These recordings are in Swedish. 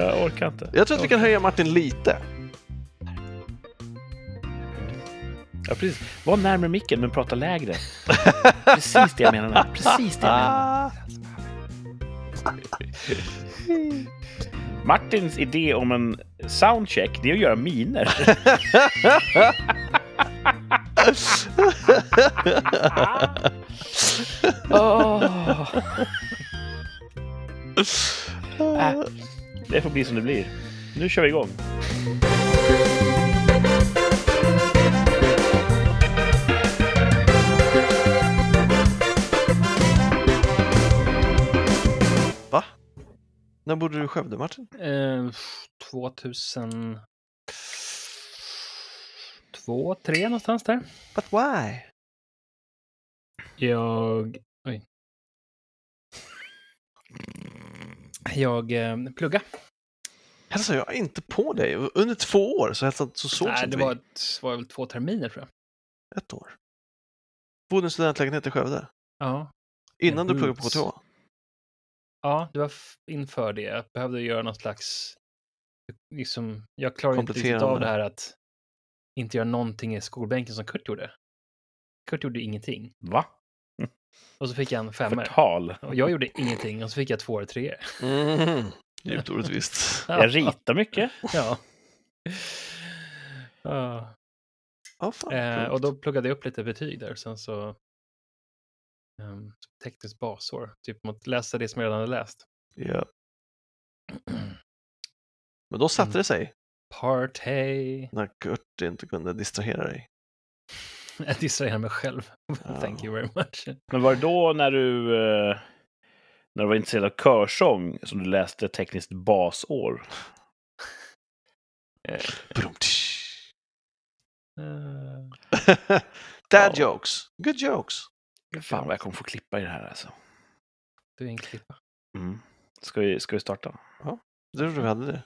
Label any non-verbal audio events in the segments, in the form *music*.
Jag orkar inte. Jag tror att vi kan höja Martin lite. Ja, precis. Var närmare micken men prata lägre. Precis det jag menar. Precis det jag menar. Martins idé om en soundcheck, det är att göra miner. *laughs* *laughs* Äh, det får bli som det blir. Nu kör vi igång. Va? När bodde du i Skövde, Martin? Eh, 2002, 3 någonstans där. But why? Jag... Oj. Jag eh, plugga. Hälsade jag inte på dig? Under två år så, hälsade, så sågs Nej, inte det vi. var, ett, var väl två terminer tror jag. Ett år. Bodde i en studentlägenhet i Skövde? Ja, Innan du Mm. pluggade på KTH? ja det var inför det. Jag behövde göra någon slags... Liksom, jag klarade inte riktigt av det här att inte göra någonting i skolbänken som Kurt gjorde. Kurt gjorde ingenting. Va? Och så fick jag en femmer. Förtal. Och jag gjorde ingenting och så fick jag två eller tre. Mm. Djupt orättvist. Jag ritar mycket. Ja. Ja. Ja, fan. Eh, och då pluggade jag upp lite betyg där. Sen så um, tekniskt basår. Typ mot läsa det som jag redan hade läst. Ja. *clears throat* Men då satte Mm. det sig Party. när Kurt inte kunde distrahera dig. *laughs* Jag distraherar mig själv. Ja. *laughs* Thank you very much. Men var det då när du, eh, när du var intresserad av körsång som du läste tekniskt basår? *laughs* Eh, Brum, eh, Dad Ja. jokes. Good jokes. Fan vad jag kommer få klippa i det här alltså. du är en klippa. Mm. Ska, vi, ska vi starta? Det trodde vi hade det.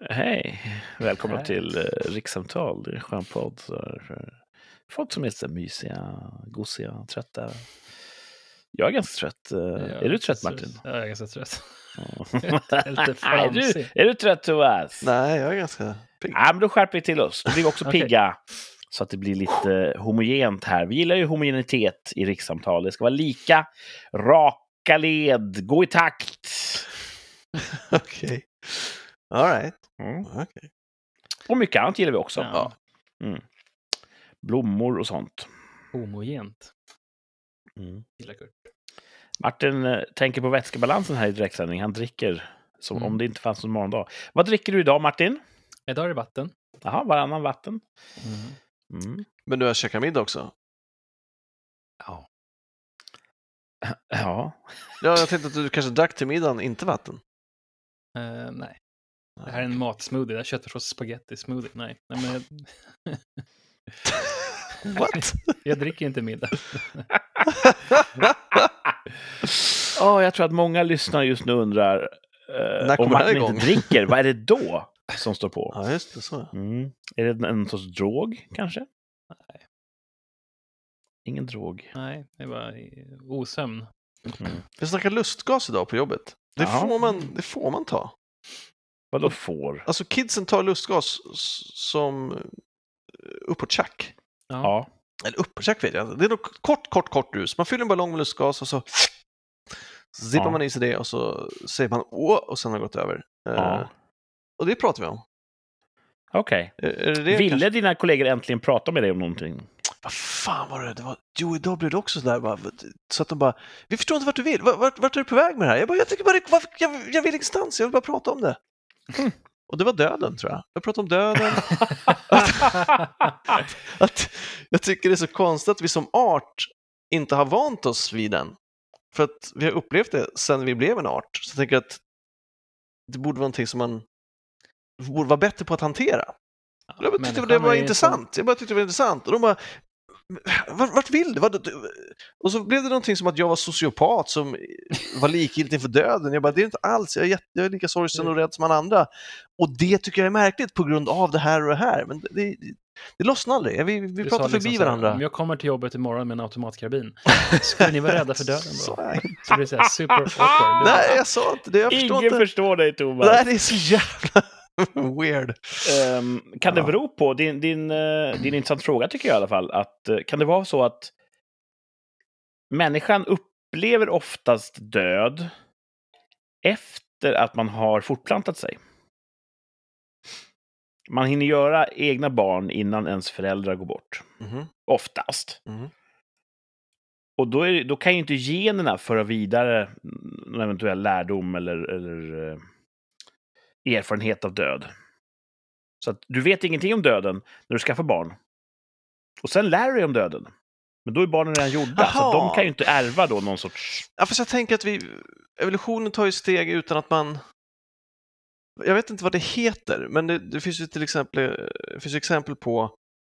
*gasps* Hej! Välkomna Hej. till eh, Rikssamtal. Det är en skön podd folk som är så mysiga, gosiga, trötta. Jag är ganska trött. Eh, Jag är du trött Martin? Ja, jag är ganska trött. Ja. *laughs* *laughs* är du, är du trött Tobias? Nej, jag är ganska pigg. Ja, men då skärper vi till oss. Då blir vi också *laughs* Okej. pigga. Så att det blir lite homogent här. Vi gillar ju homogenitet i rikssamtal. Det ska vara lika, raka led, gå i takt. Okej. All right. Mm. Okej. Och mycket annat gillar vi också. Ja. Mm. Blommor och sånt. Homogent. Mm. Gillar Kurt. Martin eh, tänker på vätskebalansen här i direktsändning. Han dricker som Mm. om det inte fanns någon morgondag. Vad dricker du idag Martin? Idag är det vatten. Jaha, varannan vatten. Mm. Mm. Men du har käkat middag också? Ja. Ja, Ja, jag tänkte att du kanske drack till middagen, inte vatten. Eh, nej. Det här är en matsmoothie. Det är köttfärssås spagetti smoothie. Nej. nej men jag, *laughs* *laughs* What? *laughs* jag dricker inte middag. *laughs* oh, jag tror att många lyssnare just nu undrar eh, När om Martin igång? inte dricker. Vad är det då som står på? *laughs* Ja, just det. Så. Mm. Är det en sorts drog kanske? Nej. Ingen drog. Nej, det var osömn. Mm. Vi snackar lustgas idag på jobbet. Det, Ja. får man, det får man ta. Vadå får? Alltså kidsen tar lustgas som eh, uppåt tjack. Ja. Ja. Eller uppåt tjack vet jag. Det är nog kort, kort, kort rus. Man fyller en ballong med lustgas och så så zippar Ja. man i sig det och så säger man åh och sen har det gått över. Eh, Ja. Och det pratar vi om. Okej. Det det Ville kanske? dina kollegor äntligen prata med dig om någonting? Vad fan var det? det var... Jo, idag blev det också sådär. Bara, så att de bara, vi förstår inte vart du vill. Vart, vart, är du på väg med det här? Jag bara, jag tycker bara, jag, jag vill ingenstans. Jag vill bara prata om det. Och det var döden, tror jag. Jag pratade om döden. *laughs* att, jag tycker det är så konstigt att vi som art inte har vant oss vid den. För att vi har upplevt det sedan vi blev en art. Så jag tänker att det borde vara någonting som man borde vara bättre på att hantera. Jag bara tyckte det var intressant. Jag bara tyckte det var intressant. Och de bara, vart, vart vill du? Vart, och så blev det någonting som att jag var sociopat som var likgiltig inför döden. Jag bara, det är inte alls. Jag är, jätte, jag är lika sorgsen och rädd som alla andra. Och det tycker jag är märkligt på grund av det här och det här. Men det, Det lossnar aldrig. Vi, vi pratar sa liksom förbi så här, varandra. Om jag kommer till jobbet imorgon med en automatkarbin, *laughs* skulle ni vara rädda för döden Så då? det. Så det blir så här super awkward. Nej, jag sa inte det. Jag förstår Ingen inte. förstår dig, Thomas. Nej, det är så jävla *laughs* weird. Ehm, kan det Ja. bero på, din, din, eh, din intressant fråga tycker jag i alla fall, att eh, kan det vara så att människan upplever oftast död efter att man har fortplantat sig? Man hinner göra egna barn innan ens föräldrar går bort. Mhm, Oftast. mhm. Och då, är, då kan ju inte generna föra vidare någon eventuell lärdom eller, eller eh, erfarenhet av död. Så att du vet ingenting om döden när du skaffar barn. Och sen lär du dig om döden. Men då är barnen redan gjorda, så Aha. de kan ju inte ärva då någon sorts... Ja, fast jag tänker att vi, evolutionen tar ju steg utan att man... Jag vet inte vad det heter, men det, det finns ju till exempel, finns exempel på,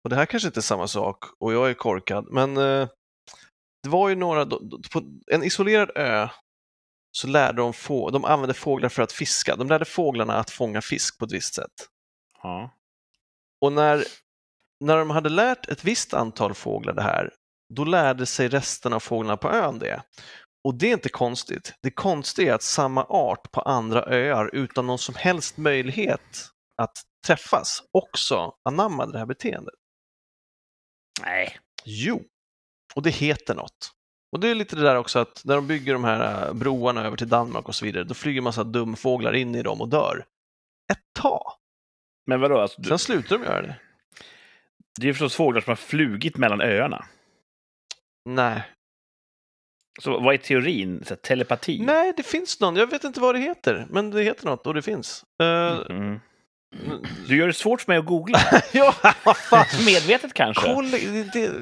och det här kanske inte är samma sak, och jag är korkad, men eh, det var ju några, på en isolerad ö så lärde de få, de använde fåglar för att fiska. De lärde fåglarna att fånga fisk på ett visst sätt. Ja. Och när, när de hade lärt ett visst antal fåglar det här, då lärde sig resten av fåglarna på ön det. Och det är inte konstigt. Det konstiga är att samma art på andra öar utan någon som helst möjlighet att träffas också anammade det här beteendet. Nej. Jo, och det heter något. Och det är lite det där också att när de bygger de här äh, broarna över till Danmark och så vidare, då flyger massa dumfåglar in i dem och dör. Ett tag. Men vadå? Alltså, du, Sen slutar de göra det. det är förstås fåglar som har flugit mellan öarna. Nej. Så vad är teorin? Så telepati? Nej, det finns någon. Jag vet inte vad det heter, men det heter något och det finns. Eh, Mm. Du gör det svårt för mig att googla. *laughs* ja, vad fan. *laughs* Medvetet kanske? Koll, det,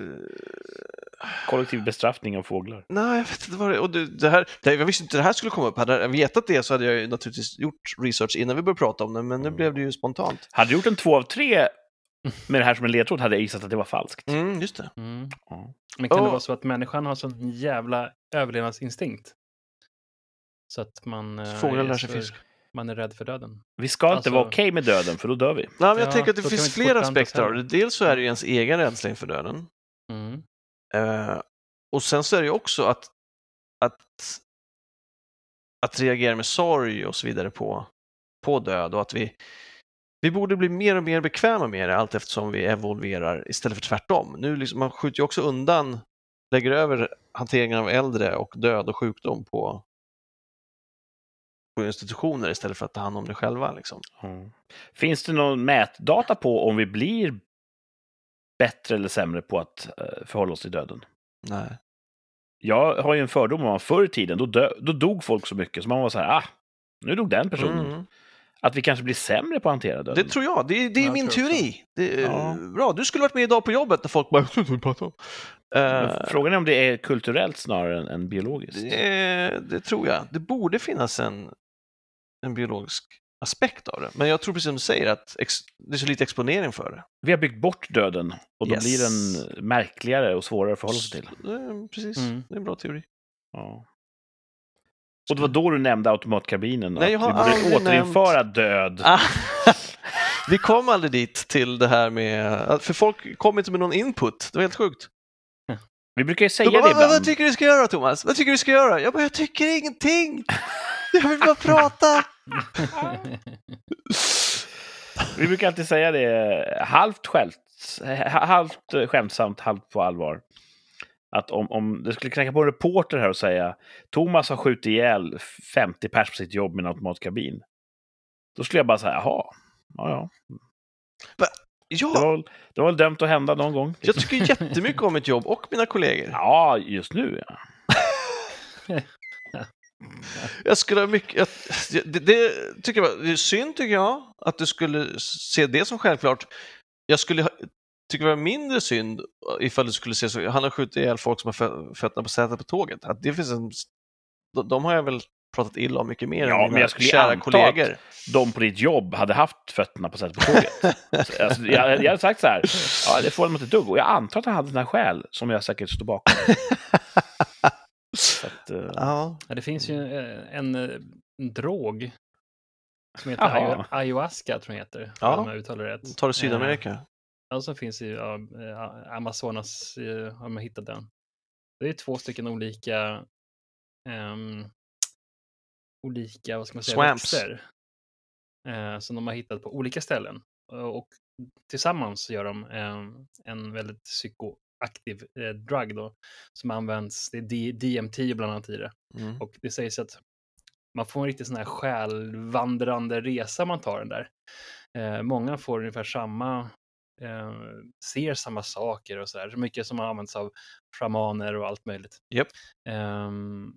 Kollektiv bestraffning av fåglar. nej, jag vet inte vad det är. Och det, det här, det, jag visste inte det här skulle komma upp. Hade jag vetat det så hade jag ju naturligtvis gjort research innan vi började prata om det, men nu Mm. blev det ju spontant. Hade du gjort en två av tre med det här som en ledtråd hade jag gissat att det var falskt. Mm, just det. Mm. Ja. Men kan det Och- vara så att människan har sån jävla överlevnadsinstinkt? Så att man, eh, Fåglar är lär sig fisk. man är rädd för döden. Vi ska inte Alltså- vara okej med döden, för då dör vi. Nej, men jag Ja, tänker att det finns inte flera aspekter av det. Dels så är det ju ens egen rädsla inför döden. Mm. Eh, och sen så är det ju också att, att, att reagera med sorg och så vidare på, på död och att vi, vi borde bli mer och mer bekväma med det allt eftersom vi evolverar istället för tvärtom. Nu liksom, man skjuter ju också undan, lägger över hanteringen av äldre och död och sjukdom på, på institutioner istället för att ta hand om det själva. Liksom. Mm. Finns det någon mätdata på om vi blir bättre eller sämre på att eh, förhålla oss till döden? Nej. Jag har ju en fördom om att förr i tiden, då, dö- då dog folk så mycket, så man var så här, ah, nu dog den personen. Mm. Att vi kanske blir sämre på att hantera döden. Det tror jag, det, är- det är Jag min teori. Det är, Ja. Bra, du skulle varit med idag på jobbet när folk bara Eh, Frågan är om det är kulturellt snarare än, än biologiskt. det, det tror jag. Det borde finnas en, en biologisk aspekt av det. Men jag tror precis som du säger att det är så lite exponering för det. Vi har byggt bort döden och då Yes. blir den märkligare och svårare att förhålla sig till. Eh, Precis, Mm. det är en bra teori. Ja. Och det var då du nämnde automatkarbinen. Nej, jag att har vi aldrig borde återinföra död. Ah, *laughs* vi kom aldrig dit till det här med, för folk kom inte med någon input. Det var helt sjukt. Vi brukar ju De säga bara, det vad, vad, ibland. vad tycker du vi ska göra Thomas? Vad tycker du vi ska göra? Jag bara, jag tycker ingenting. *laughs* Jag vill bara prata. Vi brukar alltid säga det halvt, skämt, halvt skämtsamt, halvt på allvar. Att om, om det skulle knacka på en reporter här och säga Thomas har skjutit ihjäl 50 pers på sitt jobb med en automatkabin. Då skulle jag bara säga, jaha, ja, ja. Det Ja, var, det var väl dömt att hända någon gång. jag tycker jättemycket om mitt jobb och mina kollegor. Ja, just nu ja. *laughs* Jag skulle ha mycket, jag, det, det tycker jag det är synd tycker jag att du skulle se det som självklart. Jag skulle ha- tycka det var mindre synd ifall du skulle se så, han har skjutit ihjäl folk som har fö- fötterna på sätet på tåget. Att det finns en, de, de har jag väl pratat illa om mycket mer Ja, än men jag skulle kära anta kollegor. De på ditt jobb hade haft fötterna på sätet på tåget. Så, *laughs* alltså, jag, jag hade sagt så här, ja, det får de inte dugg. Och jag antar att han hade sådana skäl som jag säkert står bakom. *laughs* Att, eh, Ja, det finns ju eh, en, eh, en drog som heter ayo- ayahuasca, tror jag heter. Ja. Om jag uttalar det rätt. tar det Sydamerika. Ja, som finns i ja, eh, Amazonas, eh, har man hittat den. Det är två stycken olika ehm, olika, vad ska man säga, Swamps. växter. Eh, som de har hittat på olika ställen. Och och tillsammans gör de ehm, en väldigt psykoaktiv eh, drug då, som används, det är DMT bland annat i det. Mm. Och det sägs att man får en riktigt sån här självvandrande resa man tar den där. Eh, många får ungefär samma, eh, ser samma saker och sådär. Så mycket som har använts av shamaner och allt möjligt. Japp. Ehm,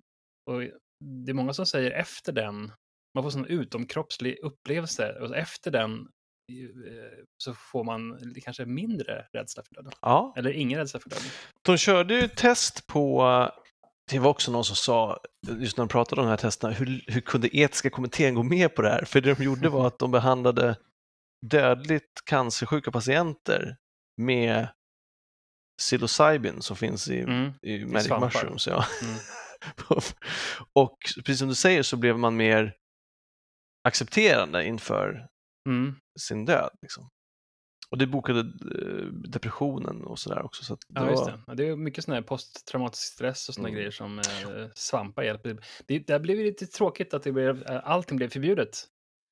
och det är många som säger efter den, man får sån utomkroppslig upplevelse och efter den eh, så får man kanske mindre rädsla för döden. Ja, Eller ingen rädsla för döden. de körde ju test på, det var också någon som sa, just när de pratade om de här testerna, hur, hur kunde etiska kommittén gå med på det här? För det de gjorde var att de behandlade dödligt cancersjuka patienter med psilocybin som finns i, Mm. i magic svampar. mushrooms. Ja. Mm. *laughs* och precis som du säger så blev man mer accepterande inför Mm. sin död. Liksom. Och det bokade eh, depressionen och sådär också. Så det Ja, just det. Ja, Det är mycket sån här posttraumatisk stress och såna Mm. grejer som eh, svampar hjälper. Det, där blev lite tråkigt att det blev, eh, allting blev förbjudet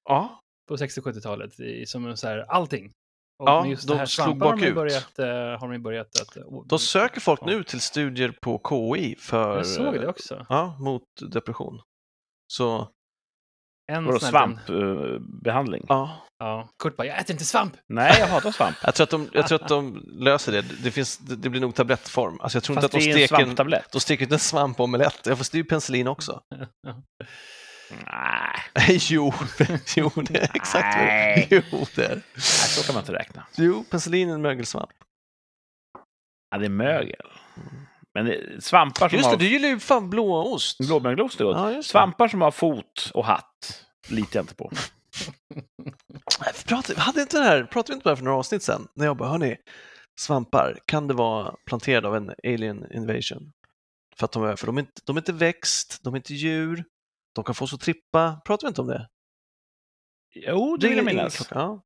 Ja, på 60-70-talet. i- Som så här, allting. Och Ja, just de det här slog bakut. börjat, eh, har de börjat att... oh, då söker folk nu till studier på KI för, Jag såg det också. Ja, mot depression. Så, En Vadå svampbehandling? ja. Ja, Kurt bara, jag äter inte svamp! Nej, jag hatar svamp. *laughs* Jag tror att de, jag tror att de löser det. Det, finns, det, det blir nog tablettform. Alltså jag tror Fast inte att det de en steker, en, svamptablett. de steker inte en svampomelett. Ja, fast det är ju penicillin också. *laughs* Nej, *laughs* jo, jo, det är exakt vad det är. Nej. Jo, det är det. så kan man inte räkna. Jo, penicillin är en mögelsvamp. Ja, det är mögel. Men svampar som Just det, har... du gillar ju fan blåost. Blåmögelost är gott. Ja. Svampar som har fot och hatt litar jag inte på. *laughs* Vi pratade, hade inte det här, pratade vi inte om det här för några avsnitt sedan? När jag bara, hörni, svampar, kan det vara planterade av en alien invasion? För att de är, för de är, inte, de är inte växt, de är inte djur, de kan få oss att trippa. Pratar vi inte om det? Jo, det vill jag minnas. Ja.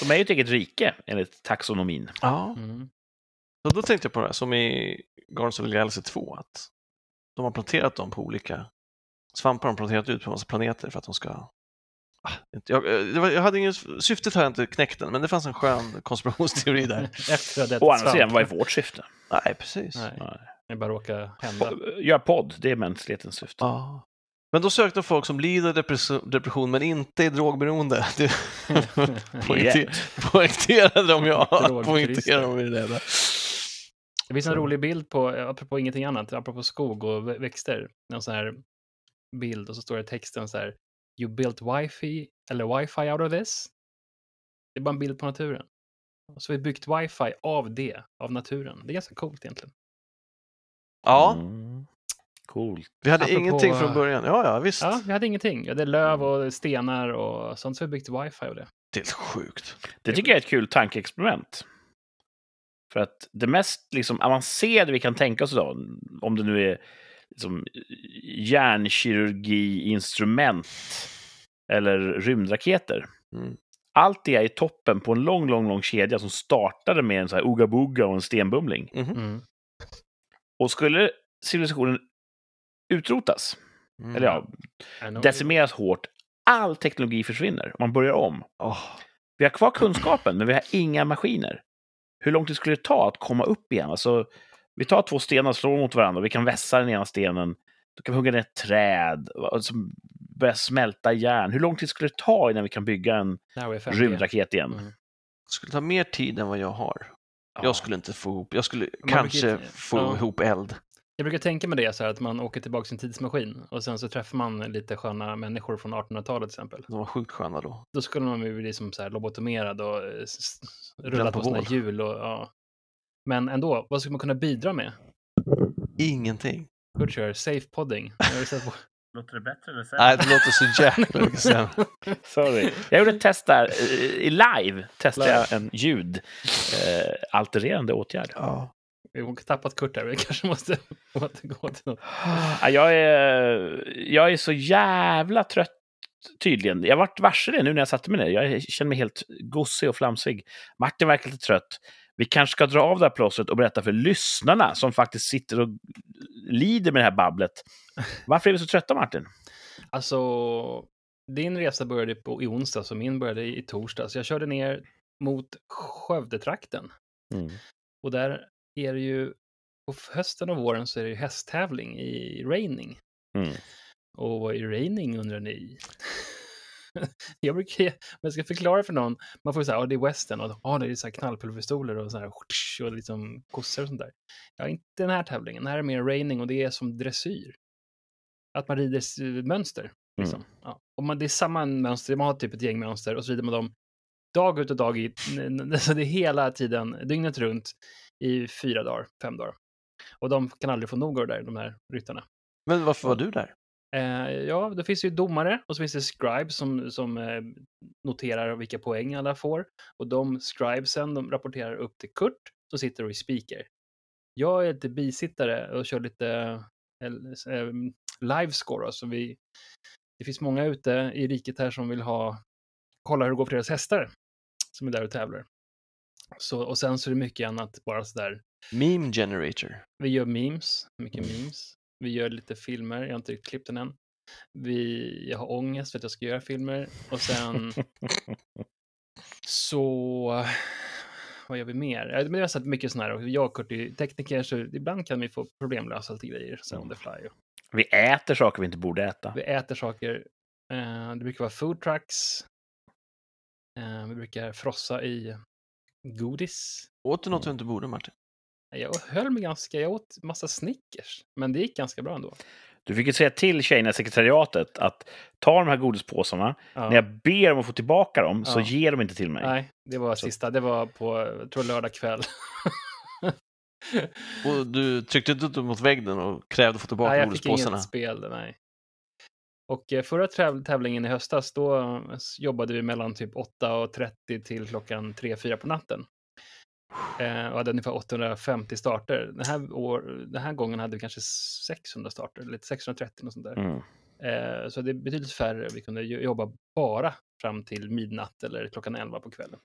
De är ju ett eget rike enligt taxonomin. ja. Mm. Så då tänkte jag på det här, som i Guardians of the Galaxy 2, att de har planterat dem på olika svampar, har de planterat ut på en massa planeter för att de ska Ah, Jag, eh, jag hade ingen, syftet har jag inte knäckt än, men det fanns en skön konspirationsteori där. *laughs* Å andra svamp. sidan, vad är vårt syfte? Nej, precis. Nej, Nej. det bara råkar hända. Gör podd, det är mänsklighetens syfte. Ja. Men då sökte de folk som lider depression, depression men inte är drogberoende. *laughs* *laughs* Poängterade de, ja. Drogturister. Poängterade de i det där. Det finns en Så. rolig bild på, eh, apropå ingenting annat, apropå skog och vä- växter. En sån här bild och så står det i texten så här. You built wifi, eller wifi out of this. Det är bara en bild på naturen. Så vi har byggt wifi av det, av naturen. Det är ganska coolt egentligen. Ja, Mm. Coolt. vi hade Apropå- ingenting från början. Ja, ja, visst. Ja, vi hade ingenting. Vi hade löv och stenar och sånt, så vi byggt wifi av det. Det är sjukt. Det tycker jag är ett kul tankeexperiment. För att det mest liksom, avancerade vi kan tänka oss idag, om det nu är liksom, hjärnkirurgi-instrument eller rymdraketer. Mm. Allt det är i toppen på en lång, lång, lång kedja som startade med en så här Ooga Booga och en stenbumling. Mhm. Mm. Och skulle civilisationen utrotas, Mm. eller ja, decimeras hårt, all teknologi försvinner. Man börjar om. Åh, Vi har kvar kunskapen, men vi har inga maskiner. Hur lång tid skulle det ta att komma upp igen? Alltså, vi tar två stenar och slår mot varandra. Vi kan vässa den ena stenen. Då kan vi hugga ner ett träd. Alltså, börja smälta järn. Hur lång tid skulle det ta innan vi kan bygga en Now we're 5G. rymdraket igen? Mm. det skulle ta mer tid än vad jag har. Ja. Jag skulle inte få ihop, jag skulle Man kanske få ja. ihop eld. Jag brukar tänka mig det så här att man åker tillbaka i en tidsmaskin och sen så träffar man lite sköna människor från 1800-talet till exempel. De var sjukt sköna då. Då skulle man ju bli som så här lobotomerad och eh, rulla på på sina hjul. Och, ja. Men ändå, vad skulle man kunna bidra med? Ingenting. Kurt kör safe podding. *laughs* Låter det bättre eller Nej, det låter så jäkla *laughs* mycket sämre. Sorry. Jag gjorde ett test där. I live testade Live. jag en ljud eh, altererande åtgärd. Ja. Vi har tappat Kurt här, vi kanske måste *laughs* återgå till något. Ja, jag, är, jag är så jävla trött tydligen. Jag vart varse det nu när jag satte mig ner. Jag känner mig helt gossig och flamsig. Martin verkar lite trött. Vi kanske ska dra av det här plåstret och berätta för lyssnarna som faktiskt sitter och lider med det här babblet. Varför är vi så trötta, Martin? Alltså, din resa började på, i onsdags och min började i torsdags. Jag körde ner mot Skövdetrakten. Mm. Och där är det ju, på hösten och våren så är det ju hästtävling i reining. Mm. Och vad är reining undrar ni? *laughs* jag brukar, om jag ska förklara för någon, man får säga, ja det är western och ja, det är så här knallpulverpistoler och så här *laughs* och liksom kossor och sånt där. Ja, inte den här tävlingen, den här är mer reining och det är som dressyr. Att man rider mönster. Liksom. Ja. Och man, det är samma mönster, man har typ ett gäng mönster och så rider man dem dag ut och dag in. *laughs* Så det är hela tiden, dygnet runt i fyra dagar, fem dagar. Och de kan aldrig få nog av det där, de här ryttarna. Men varför var du där? Eh, ja, det finns ju domare och så finns det scribes som, som eh, noterar vilka poäng alla får. Och de scribesen, de rapporterar upp till Kurt som sitter och är speaker. Jag är lite bisittare och kör lite eh, eh, livescore. Alltså vi, det finns många ute i riket här som vill ha, kolla hur det går för deras hästar som är där och tävlar. Så, och sen så är det mycket annat, bara sådär. Meme generator. Vi gör memes, mycket Mm. memes. Vi gör lite filmer, jag har inte klippt den än. Vi, jag har ångest för att jag ska göra filmer. Och sen *laughs* så, vad gör vi mer? Men Jag har sett mycket sådana här, och jag och Kurt är tekniker, så ibland kan vi få problemlösa lite grejer sen on the fly. Vi äter saker vi inte borde äta. Vi äter saker, eh, det brukar vara food trucks. Eh, vi brukar frossa i godis. Åt du något du inte borde, Martin? Jag höll mig ganska, jag åt massa Snickers, men det gick ganska bra ändå. Du fick ju säga till tjejerna i sekretariatet att ta de här godispåsarna. Ja. När jag ber dem att få tillbaka dem så Ja. ger de inte till mig. Nej, det var Så- sista. Det var på, jag tror lördag kväll. Och du tryckte inte mot väggen och krävde att få tillbaka nej, jag fick godispåsarna? inget spel. Nej. Och eh, förra täv- tävlingen i höstas, då eh, jobbade vi mellan typ 8.30 till klockan 3-4 på natten. Eh, och hade ungefär 850 starter. Den här, år, den här gången hade vi kanske 600 starter, eller 630 och sånt där. Mm. Eh, så det är betydligt färre. Vi kunde jo- jobba bara fram till midnatt eller klockan 11 på kvällen.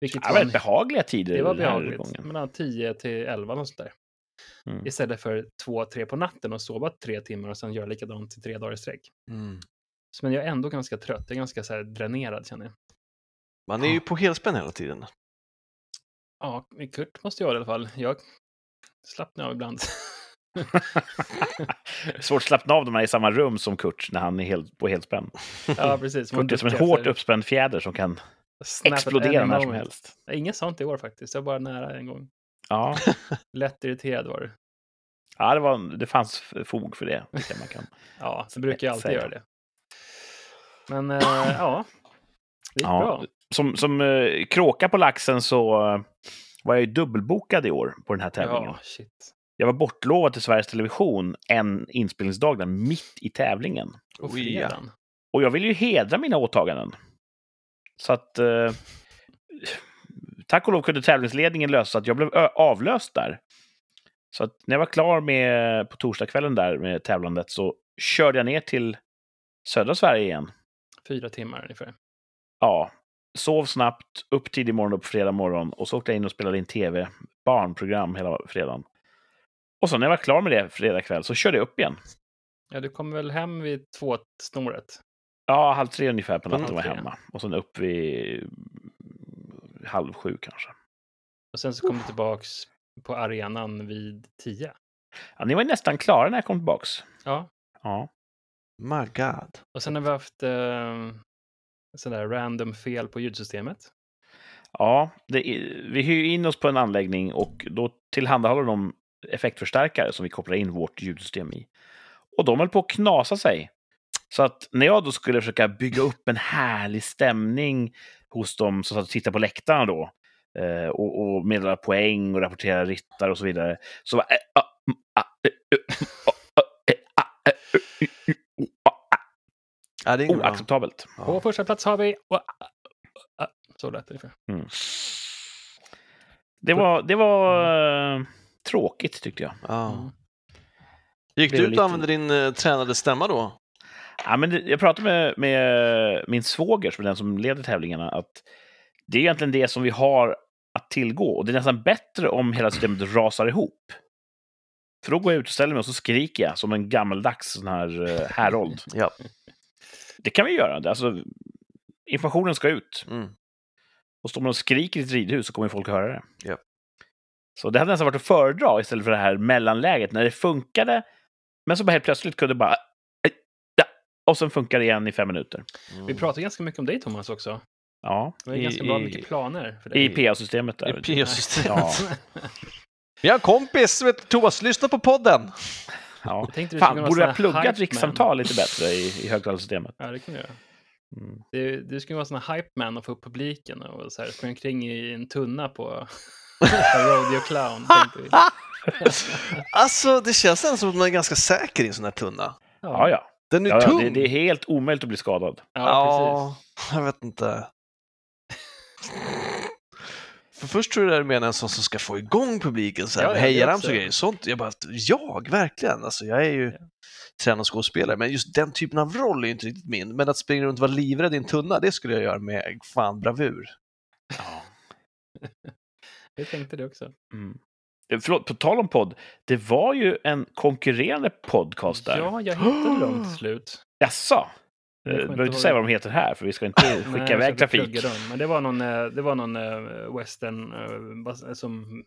Vilket Ja, var en- behagliga tider Det var behagligt. Mellan 10 till 11 och sånt där. Mm. Istället för 2-3 på natten och sova tre timmar och sen göra likadant i tre dagar i sträck. Mm. Men jag är ändå ganska trött. Jag är ganska så här dränerad känner jag. Man är ju på helspänn hela tiden. Ja, Kurt måste göra det i alla fall. Jag slappnar av ibland. *laughs* Svårt att slappna av de här i samma rum som Kurt när han är helt, på helspänn. ja, precis. Man Kurt är som en hårt uppspänd fjäder som kan explodera när som helst. Inget sånt i år faktiskt. Jag var bara nära en gång. Ja, *laughs* Lätt irriterad var det. ja det, var, det fanns fog för det. jag Man kan. *laughs* Ja, så brukar jag alltid Säga. göra det. Men äh, *laughs* ja, det gick Ja, bra. Som, som eh, kråka på laxen så eh, var jag ju dubbelbokad i år på den här tävlingen. Ja, shit. Jag var bortlovad till Sveriges Television en inspelningsdag där, mitt i tävlingen. Fredagen. Och jag vill ju hedra mina åtaganden. Så att... Eh, tack och lov kunde tävlingsledningen lösa så att jag blev avlöst där. Så att när jag var klar med, på torsdagskvällen där med tävlandet så körde jag ner till södra Sverige igen. Fyra timmar ungefär. Ja, sov snabbt, upp tidig morgon upp fredag morgon och så åkte jag in och spelade in tv, barnprogram hela fredagen. Och så när jag var klar med det fredag kväll så körde jag upp igen. Ja, du kom väl hem vid två snåret? Ja, halv tre ungefär på På natten var jag hemma. Och sen upp vid halv sju kanske. Och sen så kom du tillbaks på arenan vid tio. Ja, ni var ju nästan klara när jag kom tillbaks. Ja, Ja. My God. och sen har vi haft eh, sådär random fel på ljudsystemet. Ja, det är, vi hyr in oss på en anläggning och då tillhandahåller de effektförstärkare som vi kopplar in vårt ljudsystem i. Och de höll på att knasa sig. Så att när jag då skulle försöka bygga upp en härlig stämning hos dem som satt och tittade på läktarna då eh, och, och meddela poäng och rapportera ryttare och så vidare, så var ah, mm, ah, ah, ah, ah, ah, Ja, det är oacceptabelt. På första plats har vi... och- ah, Så lät det ungefär. Det var, det var eh, tråkigt tyckte jag. Ja. Mm. Gick du ut lite- och använde din eh, tränade stämma då? Ja, men jag pratade med, med min svåger, som är den som leder tävlingarna, att det är egentligen det som vi har att tillgå. Och det är nästan bättre om hela systemet rasar ihop. För då går jag ut och ställer mig och så skriker jag som en gammaldags sån här eh, härold. *laughs* Ja. Det kan vi göra. Alltså, informationen ska ut. Mm. Och står man och skriker i ett ridhus så kommer folk att höra det. Ja. Så det hade nästan varit att föredra istället för det här mellanläget när det funkade, men så bara helt plötsligt kunde det bara... Och sen funkar det igen i fem minuter. Mm. Vi pratar ganska mycket om dig Thomas också. Ja, Det var i, ganska bra i, mycket planer för i dig. PA-systemet I där. PA-systemet. Ja. *laughs* Vi har en kompis som heter Thomas, lyssna på podden! Ja. Jag tänkte du Fan, borde sån jag här plugga hype ett rikssamtal lite bättre i, i högtalarsystemet? Ja, det kan du göra. Mm. Du, du skulle vara sån här hype man och få upp publiken och så här, springa omkring i en tunna på *laughs* Rodeo Clown. tänkte vi. *laughs* Alltså, det känns ändå som att man är ganska säker i en sån här tunna. Ja, ja. Den är ja, ja tung! det, det är helt omöjligt att bli skadad. Ja, precis. jag vet inte. För först tror jag det är med en sån som ska få igång publiken, så här, Ja, ja, hejarams och grejer. Sånt, jag bara, jag verkligen. Alltså, jag är ju Ja. tränad skådespelare, men just den typen av roll är ju inte riktigt min. Men att springa runt och vara livrädd i en tunna, det skulle jag göra med fan bravur. *laughs* Jag tänkte det också. Mm. Eh, Förlåt, på tal om podd. Det var ju en konkurrerande podcast där. Ja, jag hittade dem till *gasps* slut. Jaså? Eh, Du behöver inte säga vad de heter här, för vi ska inte *laughs* skicka Nej, iväg trafik. dem, Men det var någon, eh, det var någon eh, western eh, som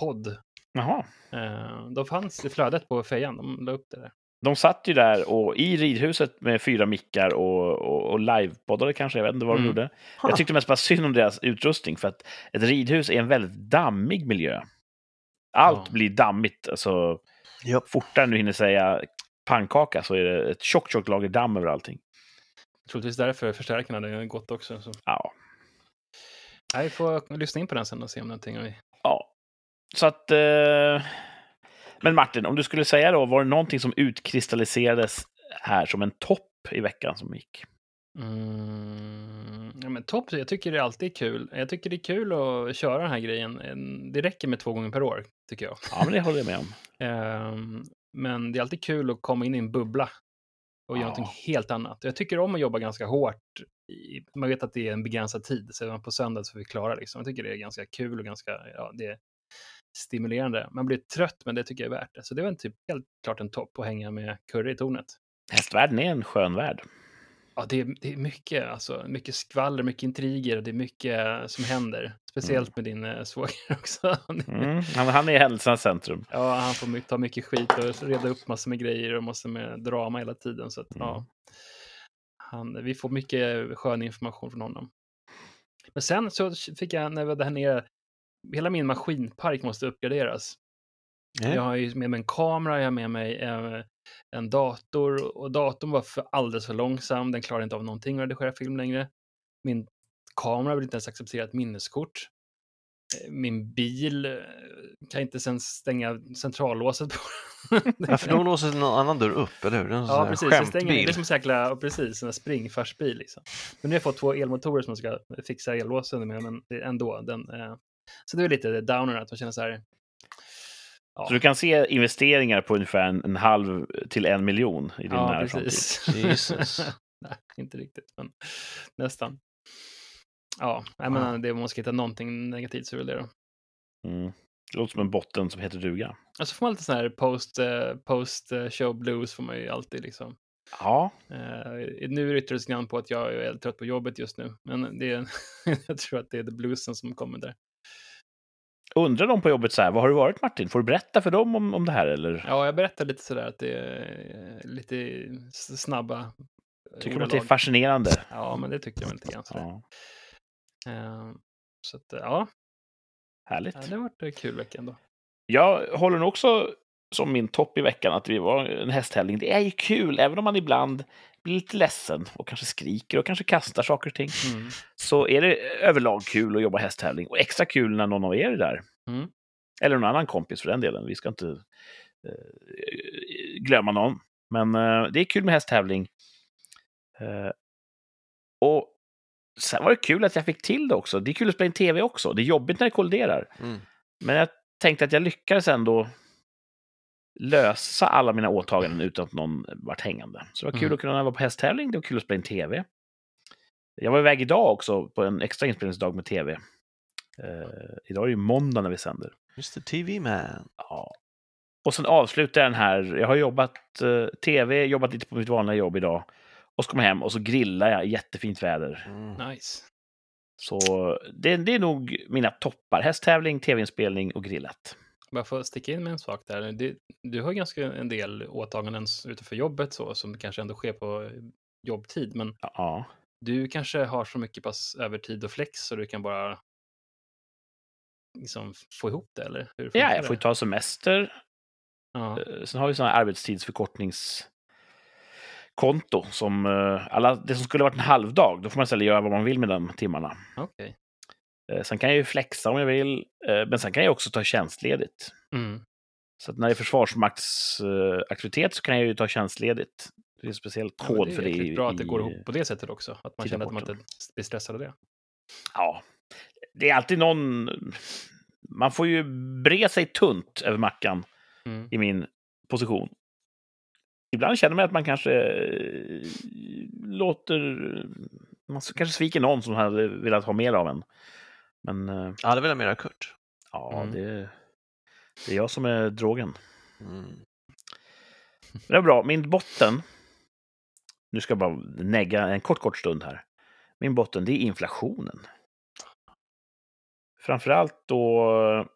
podd. Jaha. Eh, De fanns i flödet på fejan, de la upp det där. De satt ju där och i ridhuset med fyra mickar och, och, och livepoddade kanske, jag vet inte vad de Mm. gjorde. Jag tyckte mest bara synd om deras utrustning, för att ett ridhus är en väldigt dammig miljö. Allt Ja. blir dammigt, alltså Ja. fortare än du hinner säga pannkaka så är det ett tjockt, tjockt lager damm över allting. Troligtvis därför förstärkarna hade gått också. Så. Ja. Nej, vi får lyssna in på den sen och se om någonting. är- ja. Så att... Eh... Men Martin, om du skulle säga då, var det någonting som utkristalliserades här som en topp i veckan som gick? Mm, ja, men topp, jag tycker det alltid är kul. Jag tycker det är kul att köra den här grejen. En- Det räcker med två gånger per år, tycker jag. Ja, men det håller jag med om. *laughs* Ehm, men det är alltid kul att komma in i en bubbla och göra Ja. någonting helt annat. Jag tycker om att jobba ganska hårt. Man vet att det är en begränsad tid, så på söndag så är vi klara. Liksom. Jag tycker det är ganska kul och ganska ja, det är stimulerande. Man blir trött, men det tycker jag är värt det. Så det var en typ, helt klart en topp att hänga med Curry i tornet. Hästvärlden är en skön värld. Ja, det är, det är mycket, alltså, mycket skvaller, mycket intriger och det är mycket som händer. Speciellt med din eh, svåger *laughs* också. Mm. Han, han är händelsens centrum. Ja, han får my- ta mycket skit och reda upp massor med grejer och måste med drama hela tiden. Så att, Mm. ja, han, vi får mycket skön information från honom. Men sen så fick jag, när vi var där nere, hela min maskinpark måste uppgraderas. Jag har ju med mig en kamera, jag har med mig eh, en dator och datorn var för alldeles för långsam. Den klarade inte av någonting att redigera film längre. Min kamera vill inte ens acceptera ett minneskort. Eh, Min bil eh, kan inte ens stänga centrallåset på. Ja, för då låser någon annan dörr upp, eller hur? En Ja, precis. Jag stänger, det är som en precis, springfärsbil. Liksom. Men nu har jag fått två elmotorer som jag ska fixa ellåsen med, men ändå. Den, eh, så det är lite downer att man känner så här. Ja, Så du kan se investeringar på ungefär en, en halv till en miljon i din ja nära framtid. precis. Jesus. *laughs* Nej, inte riktigt, men nästan. Ja, jag menar, det, om man ska hitta någonting negativt så är det väl det då. Mm. Det låter som en botten som heter duga. Och så får man lite sån här post, eh, post eh, show blues får man ju alltid liksom. Ja, Eh, nu är det lite grann på att jag är trött på jobbet just nu, men det är, *laughs* jag tror att det är the bluesen som kommer där. Undrar de på jobbet så här, vad har du varit Martin? Får du berätta för dem om, om det här eller? Ja, jag berättar lite sådär att det är lite snabba Tycker de att det är fascinerande? Ja, men det tycker jag lite grann. sådär. Ja, Eh, så att, ja, härligt. ja, det har varit en kul vecka ändå. Jag håller nog också som min topp i veckan att vi var en hästtävling. Det är ju kul, även om man ibland blir lite ledsen och kanske skriker och kanske kastar saker och ting. Mm. Så är det överlag kul att jobba hästtävling och extra kul när någon av er är där. Mm. Eller någon annan kompis för den delen. Vi ska inte eh, glömma någon. Men eh, det är kul med hästtävling. Eh, och sen var det kul att jag fick till det också. Det är kul att spela in tv också. Det är jobbigt när det kolliderar. Mm. Men jag tänkte att jag lyckades ändå lösa alla mina åtaganden utan att någon vart hängande. Så det var kul Mm. att kunna vara på hästtävling, det var kul att spela in tv. Jag var iväg idag också på en extra inspelningsdag med tv. Eh, idag är det ju måndag när vi sänder. Mr TV man. Ja. Och sen avslutar jag den här, jag har jobbat eh, tv, jobbat lite på mitt vanliga jobb idag. Och så kommer jag hem och så grillar jag i jättefint väder. Mm. Nice. Så det, det är nog mina toppar. Hästtävling, tv-inspelning och grillat. Bara att sticka in med en sak där. Det, du har ganska en del åtaganden utanför jobbet så, som kanske ändå sker på jobbtid. Men Ja. du kanske har så mycket pass övertid och flex så du kan bara liksom få ihop det, eller? Hur ja, jag får ju ta semester. Ja. Eh, Sen har vi sådana här arbetstidsförkortningskonto som eh, alla, det som skulle varit en halvdag, då får man istället göra vad man vill med de timmarna. Okej. Eh, Sen kan jag ju flexa om jag vill, eh, men sen kan jag också ta tjänstledigt. Mm. Så när det är försvarsmaktsaktivitet så kan jag ju ta tjänstledigt. Det är en speciell Ja, kod det är för det. jäkligt i- bra att det går ihop på det sättet också. Att man känner att man inte blir stressad av det. Ja, det är alltid någon... Man får ju bre sig tunt över mackan Mm. i min position. Ibland känner man att man kanske eh, låter... Man kanske sviker någon som hade velat ha mer av en. Men eh, Ja, det vill jag mera Kurt. ja, Mm. det, det är jag som är drogen. Mm. Det är bra. Min botten... Nu ska jag bara negga en kort, kort stund här. Min botten, det är inflationen. Framförallt då...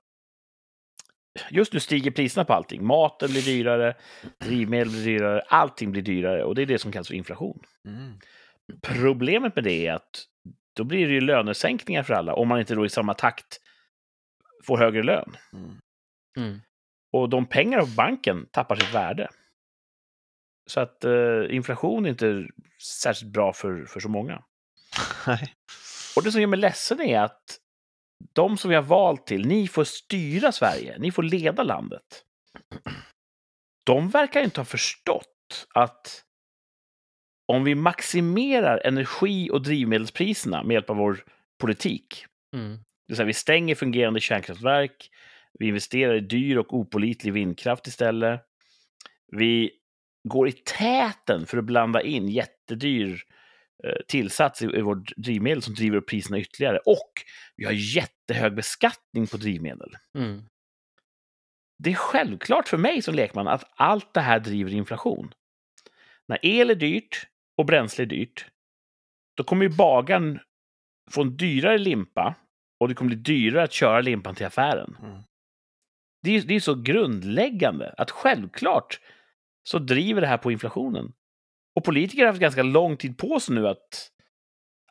Just nu stiger priserna på allting. Maten blir dyrare, drivmedel blir dyrare, allting blir dyrare och det är det som kallas för inflation. Mm. Problemet med det är att då blir det ju lönesänkningar för alla om man inte då i samma takt får högre lön. Mm. Mm. Och de pengar på banken tappar sitt värde. Så att eh, inflation är inte särskilt bra för, för så många. *laughs* Nej. Och det som gör mig ledsen är att de som vi har valt till, ni får styra Sverige, ni får leda landet. De verkar inte ha förstått att om vi maximerar energi och drivmedelspriserna med hjälp av vår politik, Mm. det vill säga vi stänger fungerande kärnkraftverk, vi investerar i dyr och opolitlig vindkraft istället, vi går i täten för att blanda in jättedyr eh, tillsats i, i vårt drivmedel som driver upp priserna ytterligare. Och vi har jättehög beskattning på drivmedel. Mm. Det är självklart för mig som lekman att allt det här driver inflation. När el är dyrt och bränsle är dyrt, då kommer ju bagaren få en dyrare limpa och det kommer bli dyrare att köra limpan till affären. Mm. Det är, det är så grundläggande att självklart så driver det här på inflationen. Och politiker har haft ganska lång tid på sig nu att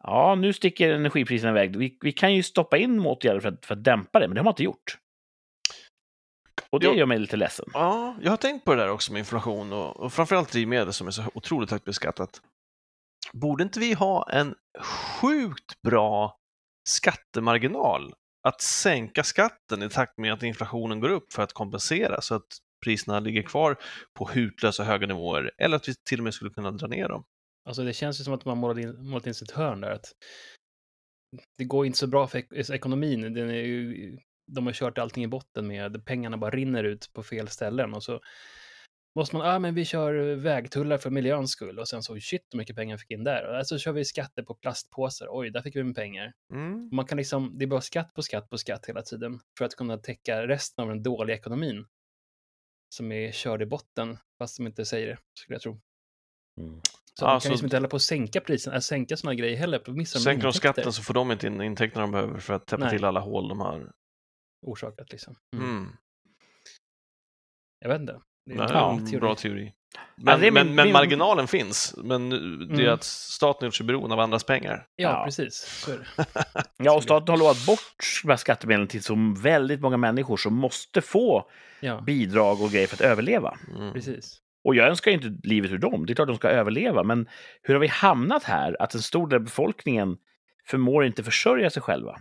ja, nu sticker energipriserna iväg. Vi, vi kan ju stoppa in åtgärder för att, för att dämpa det, men det har man inte gjort. Och det Ja. gör mig lite ledsen. Ja, jag har tänkt på det där också med inflation och, och framförallt drivmedel som är så otroligt högt beskattat. Borde inte vi ha en sjukt bra skattemarginal att sänka skatten i takt med att inflationen går upp för att kompensera så att priserna ligger kvar på hutlösa höga nivåer eller att vi till och med skulle kunna dra ner dem? Alltså det känns ju som att man målat in, målat in sitt hörn där. Att det går inte så bra för ek ekonomin. Den är ju, de har kört allting i botten med pengarna bara rinner ut på fel ställen och så måste man, ja ah, men vi kör vägtullar för miljöns skull och sen så shit hur mycket pengar fick in där. Och så kör vi skatter på plastpåsar, oj där fick vi in pengar. Mm. Man kan liksom, det är bara skatt på skatt på skatt hela tiden för att kunna täcka resten av den dåliga ekonomin som är körd i botten, fast de inte säger det, skulle jag tro. Mm. Så man Ja, kan liksom så- inte hålla på att sänka priserna, äh, sänka sådana grejer heller, för missar de Sänker de intäkter skatten så får de inte in intäkterna de behöver för att täppa Nej. till alla hål de har. orsakat liksom. Mm. Mm. Jag vet inte. Det är en Ja, teori. bra teori. Ja, Men, min- men, men min- marginalen finns, men det är Mm. att staten gjort sig beroende av andras pengar. Ja, Ja. precis. Ja, och staten har lovat bort de här skattemedlen till så väldigt många människor som måste få Ja, bidrag och grejer för att överleva. Mm. precis. Och jag önskar ju inte livet ur dem. Det är klart de ska överleva, men hur har vi hamnat här att en stor del av befolkningen förmår inte försörja sig själva?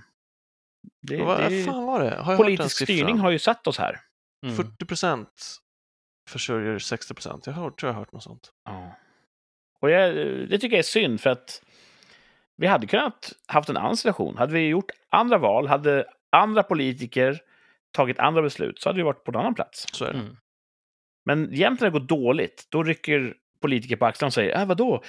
Det, Vad det, fan var det? Har jag politisk styrning har ju satt oss här. Mm. 40 procent försörjer 60 procent. Jag har, tror jag har hört något sånt. Ja. Och jag, det tycker jag är synd, för att vi hade kunnat haft en annan situation. Hade vi gjort andra val, hade andra politiker tagit andra beslut, så hade vi varit på en annan plats. Så är det. Mm. Men jämt när det går dåligt, då rycker politiker på axlarna och säger äh, vadå,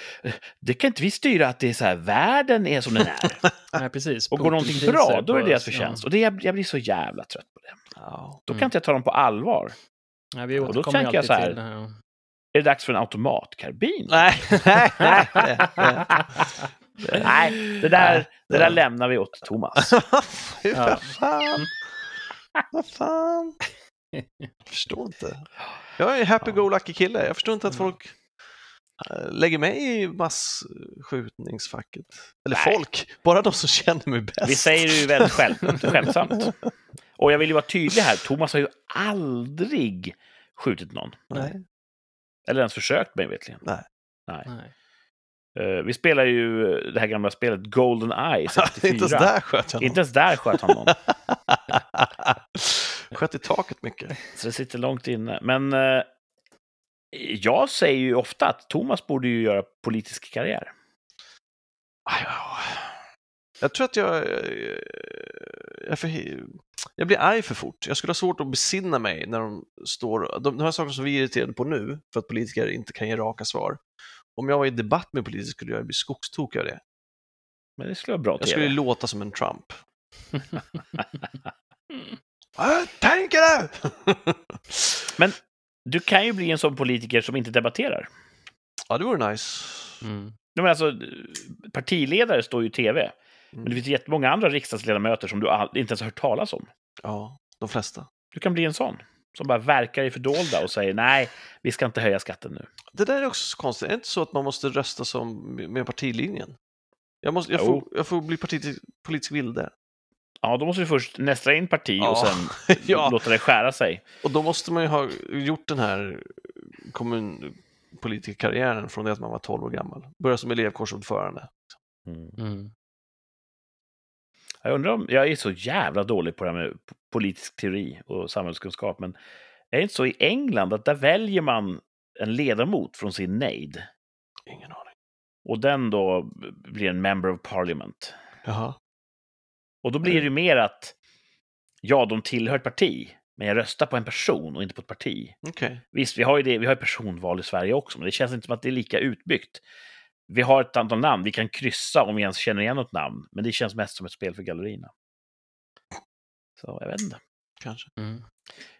det kan inte vi styra att det är så här, världen är som den är. *laughs* Nej, precis. Och går någonting bra, då är det deras förtjänst. Och det, jag, jag blir så jävla trött på det. Ja. Då kan Mm. inte jag ta dem på allvar. Ja, vi Och då tänker jag så här. Är det dags för en automatkarbin? Nej, nej, *laughs* nej. nej. Nej, det där, det där lämnar vi åt Thomas. *laughs* Vad fan. Vad fan. *laughs* Jag förstår inte. Jag är en happy-go-lucky kille. Jag förstår inte att Mm. folk lägger mig i masskjutningsfacket. Eller Nej. folk, bara de som känner mig bäst. Vi säger det ju väldigt själv, skämtsamt. Och jag vill ju vara tydlig här, Thomas har ju aldrig skjutit någon. Nej. Eller ens försökt mig vetligen. Nej. Nej. Nej. Eh, vi spelar ju det här gamla spelet Golden Eye 64. *laughs* inte ens där sköt jag någon. Inte ens där sköt han någon. *laughs* Sköt i taket mycket. Så det sitter långt inne. Men eh, jag säger ju ofta att Thomas borde ju göra politisk karriär. Ja. Jag tror att jag... eh, Jag, för, jag blir arg för fort. Jag skulle ha svårt att besinna mig när de står... De, de här sakerna som vi är irriterade på nu, för att politiker inte kan ge raka svar. Om jag var i debatt med politiker skulle jag bli skogstokig av det. Men det skulle vara bra Jag skulle låta som en Trump. *laughs* Vad tänker du? Men du kan ju bli en sån politiker som inte debatterar. ja, det vore nice. Mm. Men alltså, partiledare står ju i tv. Men det Mm. finns jättemånga andra riksdagsledamöter som du inte ens har hört talas om. Ja, de flesta. Du kan bli en sån. Som bara verkar i fördolda och säger nej, vi ska inte höja skatten nu. Det där är också så konstigt. Är det inte så att man måste rösta som med partilinjen? Jag, måste, jag, får, jag får bli politisk, politisk vilde. Ja, då måste du först nästra in parti och Ja. sen *laughs* Ja. låta det skära sig. Och då måste man ju ha gjort den här kommunpolitikerkarriären från det att man var 12 år gammal. Börja som elevkårsordförande. Mm. Jag undrar om, jag är så jävla dålig på det här med politisk teori och samhällskunskap, men är det inte så i England att där väljer man en ledamot från sin nejd Ingen aning. och den då blir en member of parliament. Jaha. Och då blir det ju mer att, ja, de tillhör ett parti, men jag röstar på en person och inte på ett parti. Okej. Visst, vi har ju det, vi har personval i Sverige också, men det känns inte som att det är lika utbyggt. Vi har ett antal namn, vi kan kryssa om vi ens känner igen något namn, men det känns mest som ett spel för gallerierna. Så jag vet inte. Kanske. Mm.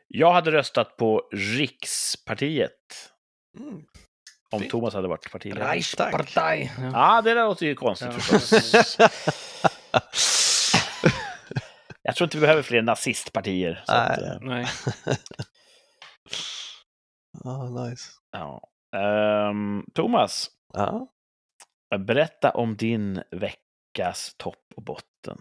Jag hade röstat på Rikspartiet Mm. om Fint. Thomas hade varit partiledare. Reichspartei. Ja. Ja, det där låter ju konstigt Ja. förstås. *laughs* *laughs* Jag tror inte vi behöver fler nazistpartier. Så att, Nej. eh, Nej. *laughs* ah, nice. ja. Ehm, Thomas, Ja. berätta om din veckas topp och botten.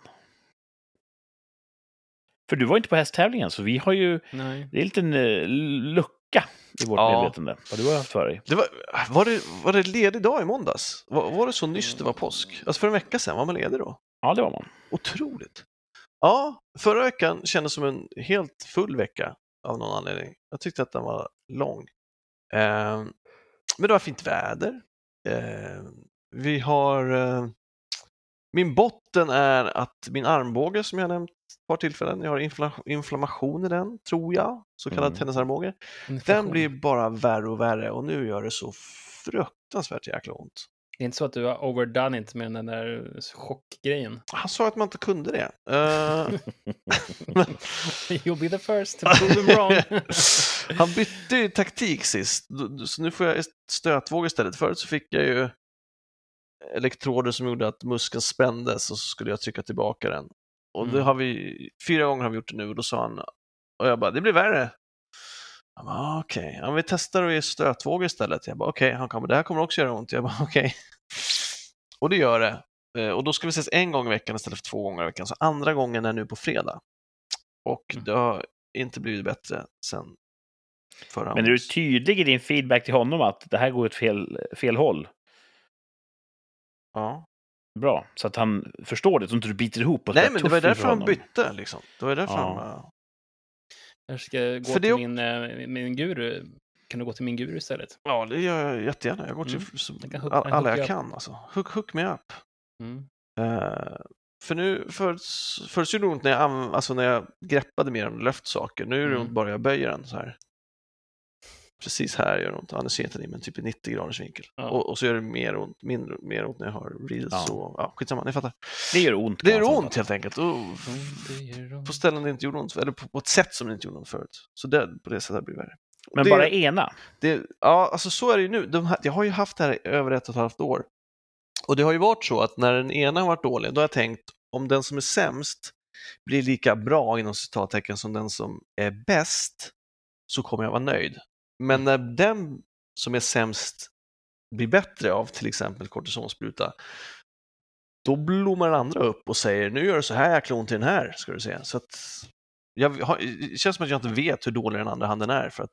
För du var inte på hästtävlingen, så vi har ju... Nej. Det är en liten eh, lucka i vårt Ja. medvetande. Vad du har haft för dig. Det var, var, det, var det ledig dag i måndags? Var, var det så nyss det var påsk? Alltså för en vecka sedan, var man ledig då? Ja, det var man. Otroligt. Ja, förra veckan kändes som en helt full vecka av någon anledning. Jag tyckte att den var lång. Eh, men det var fint väder. Eh, vi har... Eh, min botten är att min armbåge som jag nämnt ett par tillfällen, jag har infla- inflammation i den, tror jag, så kallad Mm. tennisarmbåge. Den blir bara värre och värre och nu gör det så fruktansvärt jäkla ont. Det är inte så att du har overdone it med den där chockgrejen. Han sa att man inte kunde det. Eh, *laughs* You'll be the first to *laughs* prove him wrong. *laughs* Han bytte ju taktik sist, så nu får jag stötvåg istället. Förut så fick jag ju elektroder som gjorde att muskeln spändes och så skulle jag trycka tillbaka den. Och det Mm. har vi, fyra gånger har vi gjort det nu och då sa han, och jag bara, det blir värre. "Ah, okej, ja, vi testar att ge stötvågor istället. Jag bara, okej, han kommer, det här kommer också göra ont. Jag bara, *laughs* okej. Och det gör det. Eh, Och då ska vi ses en gång i veckan istället för två gånger i veckan. Så andra gången är nu på fredag. Och Mm. det har inte blivit bättre sen förra Men är du tydlig i din feedback till honom att det här går åt fel, fel håll? Ja. Bra, så att han förstår det, så inte du biter ihop och Nej, men det var därför han bytte. Liksom. Det var därför Ja. han... Jag ska gå För det till min, eh, min guru. Kan du gå till min guru istället? Ja, det gör jag jättegärna. Jag går till Mm. så, Jag kan hook- all, jag alla jag upp. kan. Alltså. Hook, hook me up. Mm. Eh, för nu, förut, gjorde det ont när jag, alltså när jag greppade mer om löftsaker. Nu är det Mm. ont bara jag böjer den så här. Precis här gör det ont. Jag inte det, men typ i 90 graders vinkel. Ja. Och, och så gör det mer ont, mindre, mer ont när jag har reels Ja. och ja, skitsamma, ni fattar. Det gör ont. Det gör ont helt enkelt. Och ont. på ställen det inte gjorde ont, eller på, på ett sätt som det inte gjorde ont förut. Så det, på det sättet blir det värre. Men det, bara ena. det, ja, alltså så är det ju nu. De här, jag har ju haft det här i över ett och ett halvt år. Och det har ju varit så att när den ena har varit dålig, då har jag tänkt om den som är sämst blir lika bra inom citattecken som den som är bäst så kommer jag vara nöjd. Men när den som är sämst blir bättre av till exempel kortisonspruta, då blommar den andra upp och säger nu gör det så här jäkla ont i den här, ska du se. Så att jag har, det känns som att jag inte vet hur dålig den andra handen är för att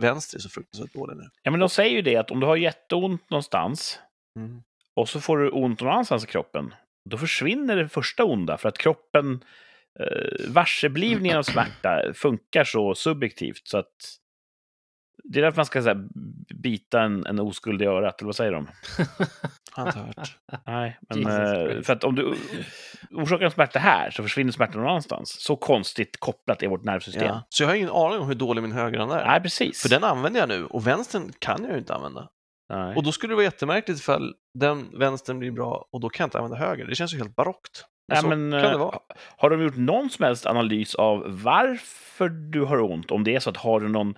vänster är så fruktansvärt dålig nu. Ja, men de säger ju det att om du har jätteont någonstans Mm. och så får du ont någon annanstans i kroppen, då försvinner det första onda för att kroppen, eh, varseblivningen av smärta funkar så subjektivt så att det är därför man ska så här, bita en, en oskuld i örat, eller vad säger de? *laughs* Har inte hört. Nej, men eh, för att om du orsakar en smärta här så försvinner smärtan någon annanstans. Så konstigt kopplat är vårt nervsystem. Ja. Så jag har ingen aning om hur dålig min högerhand är. Nej, precis. För den använder jag nu och vänstern kan jag ju inte använda. Nej. Och då skulle det vara jättemärkligt ifall den vänstern blir bra och då kan jag inte använda höger. Det känns ju helt barockt. Men Nej, men, kan det eh, vara. Har de gjort någon som helst analys av varför du har ont? Om det är så att har du någon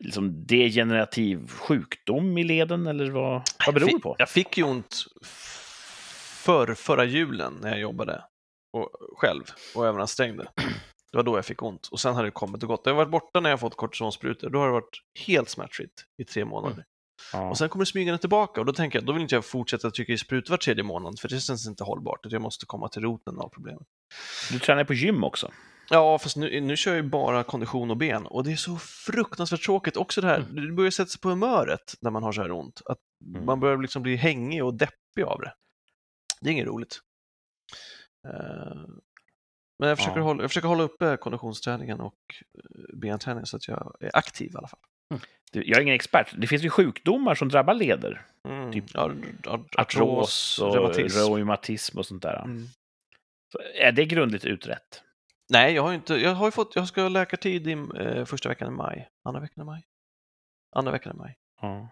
liksom, degenerativ sjukdom i leden eller vad, vad beror det på? Jag fick ju ont för förra julen när jag jobbade och, själv och överansträngde. Det var då jag fick ont och sen har det kommit och gått. Jag har varit borta när jag fått kortisonsprutor. Då har det varit helt smärtfritt i tre månader. Ja. Och sen kommer smygande tillbaka och då tänker jag, då vill inte jag fortsätta trycka i sprut var tredje månad för det känns inte hållbart. Jag måste komma till roten av problemet. Du tränar på gym också. Ja, fast nu, nu kör jag ju bara kondition och ben och det är så fruktansvärt tråkigt. Också det här, det börjar sätta sig på humöret när man har så här ont. Att Mm. man börjar liksom bli hängig och deppig av det. Det är inget roligt. Eh, Men jag försöker, Ja. hålla, jag försöker hålla uppe konditionsträningen och eh, benträningen så att jag är aktiv i alla fall. Du, Jag är ingen expert. Det finns ju sjukdomar som drabbar leder. Mm. Typ ja, art- Artros och reumatism. och sånt där. Mm. Är det grundligt utrett? Nej, jag har ju inte, jag har ju fått, jag ska ha läkartid i eh, första veckan i maj, andra veckan i maj, andra veckan i maj. Ja.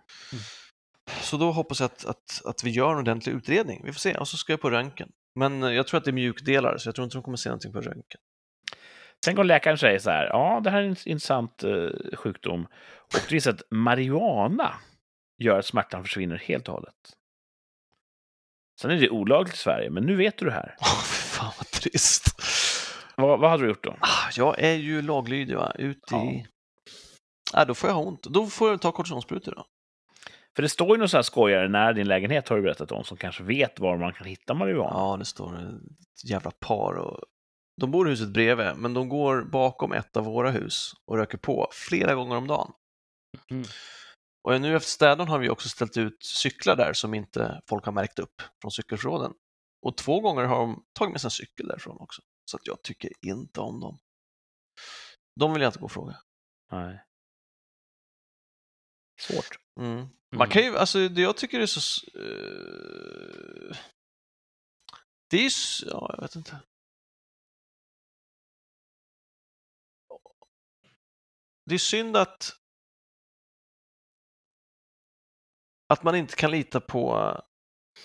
Så då hoppas jag att, att, att vi gör en ordentlig utredning, vi får se, och så ska jag på röntgen. Men eh, jag tror att det är mjukdelar, så jag tror inte de kommer se någonting på röntgen. Tänk om läkaren säger så här, ja, det här är en intressant eh, sjukdom. Och det visar att marijuana gör att smärtan försvinner helt och hållet. Sen är det olagligt i Sverige, men nu vet du det här. *laughs* Åh, fy fan vad trist. Vad, vad hade du gjort då? Ah, Jag är ju laglydig, va? Ut i... Ah, då får jag ha ont. Då får jag ta kortisonsprutor då. För det står ju någon sån här skojare nära din lägenhet, har du berättat om, som kanske vet var man kan hitta marijuana. Ja, det står ett jävla par och de bor i huset bredvid, men de går bakom ett av våra hus och röker på flera gånger om dagen. Mm. Och nu efter städaren har vi också ställt ut cyklar där som inte folk har märkt upp från cykelförråden. Och två gånger har de tagit med sig en cykel därifrån också. Så att jag tycker inte om dem. De vill jag inte gå och fråga. Nej. Svårt. Mm. Mm. Man kan ju, alltså det jag tycker är så... eh, det är ju, ja jag vet inte. Det är synd att att man inte kan lita på,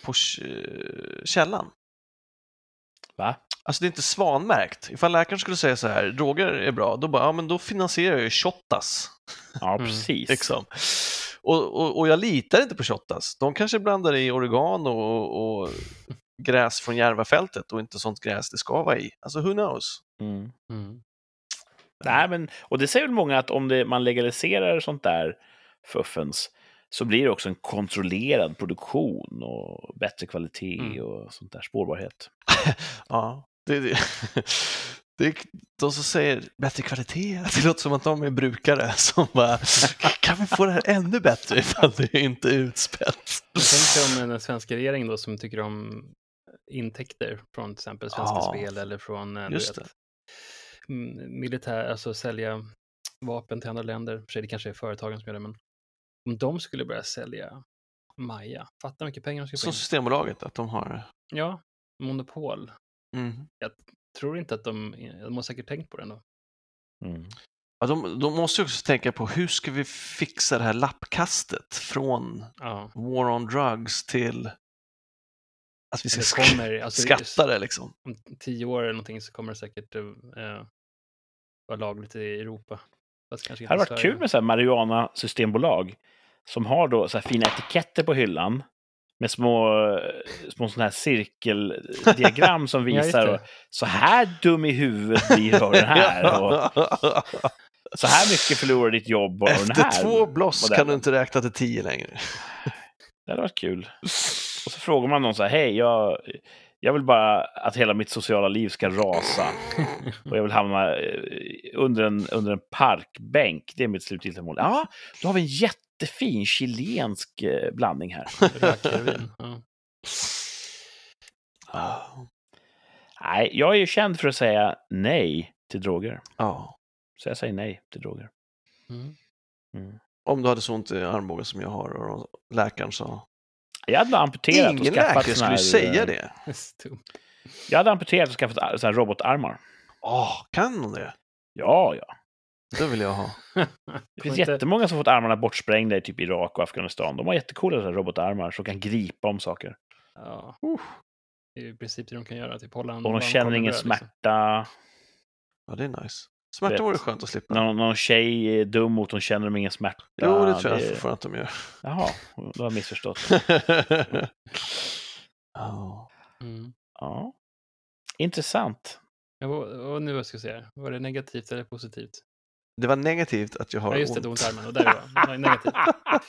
på k- källan. Va? Alltså det är inte svanmärkt. Ifall läkaren skulle säga så här, droger är bra, då bara, ja men då finansierar jag ju Shottaz. Ja, Mm, precis. Liksom. Och, och, och jag litar inte på Shottaz. De kanske blandar i oregano och, och gräs från Järvafältet och inte sånt gräs det ska vara i. Alltså who knows? Mm. Mm. Nej, men, och det säger väl många att om det, man legaliserar sånt där fuffens så blir det också en kontrollerad produktion och bättre kvalitet Mm. och sånt där, spårbarhet. *laughs* Ja, det, det, *laughs* det är de som säger bättre kvalitet. *laughs* Det låter som att de är brukare som bara, kan vi få det här ännu bättre ifall det inte är utspätt? Dig om den svenska regeringen då som tycker om intäkter från till exempel Svenska Ja, Spel eller från eh, vet, mm, militär, alltså sälja vapen till andra länder. För sig det kanske är företagen som gör det, men om de skulle börja sälja Maja, fatta hur mycket pengar de skulle få Som in. Systembolaget, att de har... Ja, monopol. Mm. Tror inte att de, de har säkert tänkt på det ändå. Mm. Ja, de, de måste ju också tänka på hur ska vi fixa det här lappkastet från Ja. War on Drugs till att vi ska Det kommer, alltså, skatta det liksom. Om tio år eller någonting så kommer det säkert eh, vara lagligt i Europa. Fast kanske Det hade varit kul med så här marijuana-systembolag som har då så här fina etiketter på hyllan med små, små såna här cirkeldiagram som *laughs* Ja, visar och, så här dum i huvudet blir du den här. Och så här mycket förlorar ditt jobb av den här. Efter två bloss kan du inte räkna till tio längre. Det hade varit kul. Och så frågar man någon så här, hej, jag, jag vill bara att hela mitt sociala liv ska rasa. Och jag vill hamna eh, under en, under en parkbänk. Det är mitt slutgiltiga mål. Ja, då har vi en jättefin chilensk eh, blandning här. Rökheroin, ja. Nej, jag är ju känd för att säga nej till droger. Ja. Så jag säger nej till droger. Mm. Mm. Om du hade så ont i armbågen som jag har och läkaren sa. Jag hade amputerat Ingen och skaffat läkare såna här, skulle säga eh, det. *laughs* Jag hade amputerat och skaffat robotarmar. Åh, kan de det? Ja, ja. Det vill jag ha. Det finns jättemånga som fått armarna bortsprängda i typ Irak och Afghanistan. De har jättecoola robotarmar som kan gripa om saker. Ja. Uh. Det är i princip det de kan göra. Typ hålla en Och de känner ingen liksom. smärta. Ja, det är nice. Smärta Vet. vore skönt att slippa. Någon, någon tjej är dum mot dem känner de ingen smärta. Jo, det tror jag fortfarande att de gör. Jaha, då har jag missförstått. Ja. *laughs* Mm. Ja. Intressant. Ja, vad, vad nu ska jag säga, var det negativt eller positivt? Det var negativt att jag har Ja, just det, ont. ont i armen. Och där var det negativt. *laughs*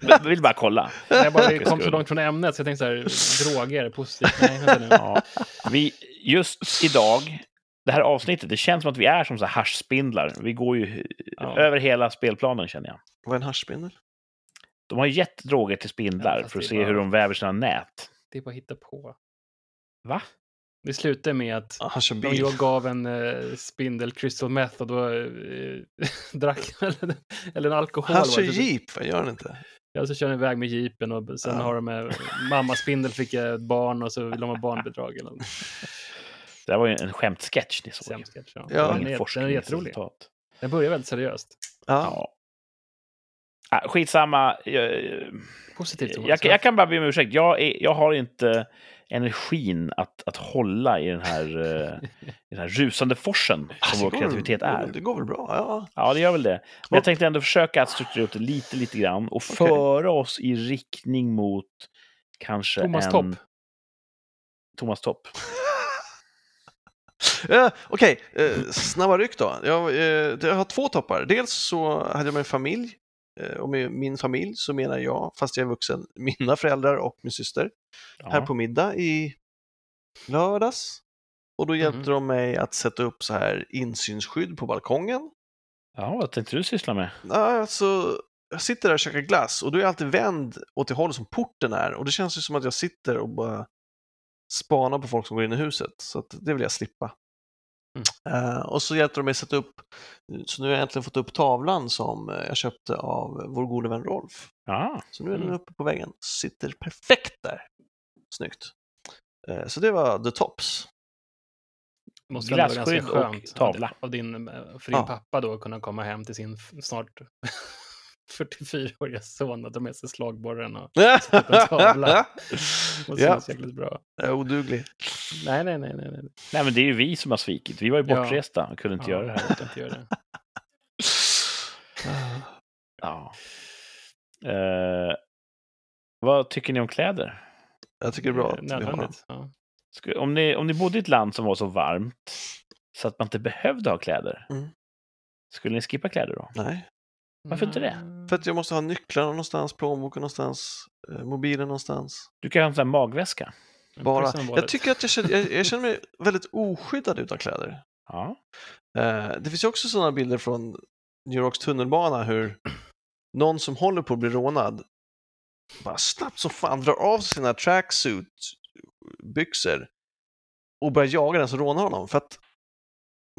Jag vill bara kolla. Jag bara kom så långt från ämnet så jag tänkte så här, droger, positivt. Nej, vänta nu. Ja. Vi, just idag, det här avsnittet, det känns som att vi är som så här haschspindlar. Vi går ju Ja. över hela spelplanen känner jag. Vad är en haschspindel? De har ju gett droger till spindlar Ja, för att är se bara- hur de väver sina nät. Det är bara att hitta på. Va? Det slutade med att Ah, Han de jag gav en uh, spindel crystal meth och då eh, *laughs* drack eller, eller en alkohol. Han kör det. jeep, vad gör han inte? Ja, så kör den iväg med jeepen och sen Ja. har de med mammaspindel fick jag ett barn och så vill de ha *laughs* barnbidrag. Eller något. Det var ju en skämtsketch ni såg. Sämst sketch, ja. Ja. Den, är, den är jätterolig. Den börjar väldigt seriöst. Ja. Ja. Ah, skitsamma. Jag, Positivt Thomas. jag, jag kan bara be om ursäkt. Jag, är, jag har inte energin att, att hålla i den här, eh, *laughs* i den här rusande forsen som Alltså, vår det går väl- kreativitet är. Det går väl bra, ja. Ja, det gör väl det. Men jag tänkte ändå försöka att strukturera upp det lite, lite grann och Okej. föra oss i riktning mot kanske Thomas en... Topp. Thomas Topp. Ja, *laughs* Okej, eh, snabba ryck då. Jag, eh, jag har två toppar. Dels så hade jag en familj. Eh, och med min familj så menar jag, fast jag är vuxen, *laughs* mina föräldrar och min syster. Ja. Här på middag i lördags. Och då hjälpte Mhm. de mig att sätta upp så här insynsskydd på balkongen. ja, vad tänkte du syssla med? Alltså, jag sitter där och käkar glass och då är jag alltid vänd åt det hållet som porten är. Och det känns ju som att jag sitter och bara spanar på folk som går in i huset. Så det vill jag slippa. Eh, och så hjälpte de mig sätta upp, så nu har jag äntligen fått upp tavlan som eh, jag köpte av vår gode vän Rolf. Ja, Så nu är den Mm. uppe på väggen, sitter perfekt där. Snyggt. Eh, så det var the tops. Måste Glasskydd och skönt tavla. Av, din, för din Ja. pappa då att kunna komma hem till sin snart 44-åriga son och ta med sig slagborren och *laughs* upp en tavla. måste Ja. kännas jäkligt bra. Jag är oduglig. Nej, nej, nej, nej. nej. nej men det är ju vi som har svikit. Vi var ju Ja. bortresta och kunde inte göra det här. inte göra det. Ja. Eh, vad tycker ni om kläder? Jag tycker det är bra att vi har dem. Nödvändigt. Ja. Om, ni, om ni bodde i ett land som var så varmt så att man inte behövde ha kläder, Mm. skulle ni skippa kläder då? Nej, Varför inte det? Mm. för att jag måste ha nycklarna någonstans, plånboken någonstans, eh, mobilen någonstans. Du kan ha en sån här magväska. Bara. Jag tycker att jag känner, jag, jag känner mig väldigt oskyddad utan kläder. Ja. Eh, det finns ju också sådana bilder från New Yorks tunnelbana hur någon som håller på att bli rånad bara snabbt som fan drar av sig sina tracksuit-byxor och börjar jaga den som rånar honom. För att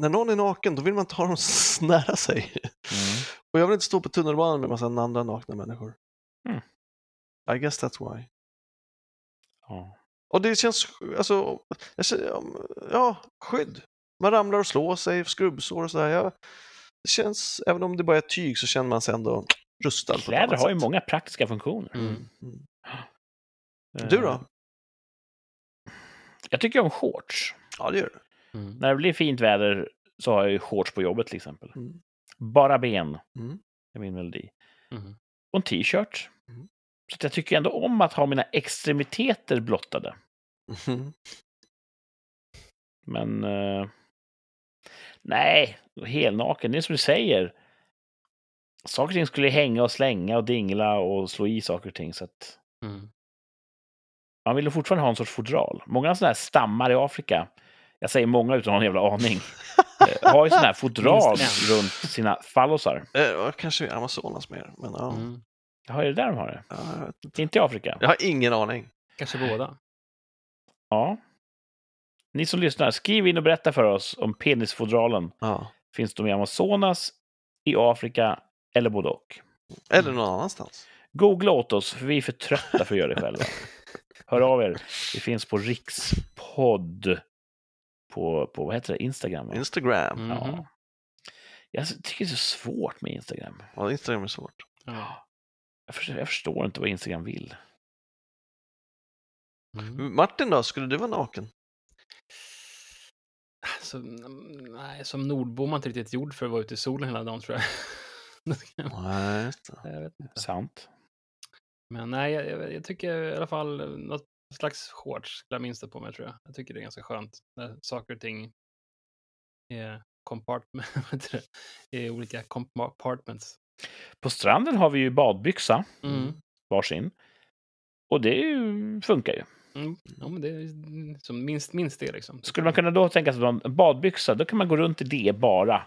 när någon är naken, då vill man inte ha dem *laughs* nära sig. Och jag vill inte stå på tunnelbanan med massa andra nakna människor. Mm. I guess that's why. ja. Och det känns, alltså, jag känner, ja, ja, skydd. Man ramlar och slår sig, skrubbsår och sådär. Jag, det känns, även om det bara är tyg så känner man sig ändå rustad Kläder har ju många praktiska funktioner. Mm. Mm. Eh, Du då? Jag tycker om shorts. Ja, det gör du. Mm. När det blir fint väder så har jag ju shorts på jobbet till exempel. Mm. Bara ben Mm. är min melodi. Mm. Och en t-shirt. Mm. Så jag tycker ändå om att ha mina extremiteter blottade. Mhm. Men... Eh, nej, helnaken. Det är som du säger. Saker och ting skulle hänga och slänga och dingla och slå i saker och ting. Så att Mm. man vill fortfarande ha en sorts fodral. Många sådana här stammar i Afrika, jag säger många utan en jävla aning, eh, har ju sådana här fodral runt sina fallosar. Eh, ja, kanske i Amazonas mer, men ja. Mm. Ja, är det där de har det? ja jag, inte. Inte i Afrika? jag har ingen aning. Kanske båda. Ja. Ni som lyssnar, skriv in och berätta för oss om penisfodralen. Ja. Finns de i Amazonas, i Afrika eller både och? Eller någon annanstans. Googla åt oss, för vi är för trötta för att göra det själva. *laughs* Hör av er. Vi finns på Rikspodd. På, på vad heter det? Instagram? va? Instagram. Mhm. Ja. Jag tycker det är så svårt med Instagram. Ja, Instagram är svårt. Ja. Jag förstår, jag förstår inte vad Instagram vill. Mm. Martin då, skulle du vara naken? Så, mm, nej, som nordbo man inte riktigt gjord för att vara ute i solen hela dagen tror jag. *laughs* Nej, jag vet inte. Sant. Men nej, jag, jag, jag tycker i alla fall något slags shorts skulle jag minsta på mig tror jag. Jag tycker det är ganska skönt när saker och ting är compartment, *laughs* det? är olika compartments. På stranden har vi ju badbyxa, Mm. varsin. Och det ju, funkar ju. Mm. Ja, men det är som minst, minst det liksom. Skulle man kunna då tänka sig att en badbyxa, då kan man gå runt i det bara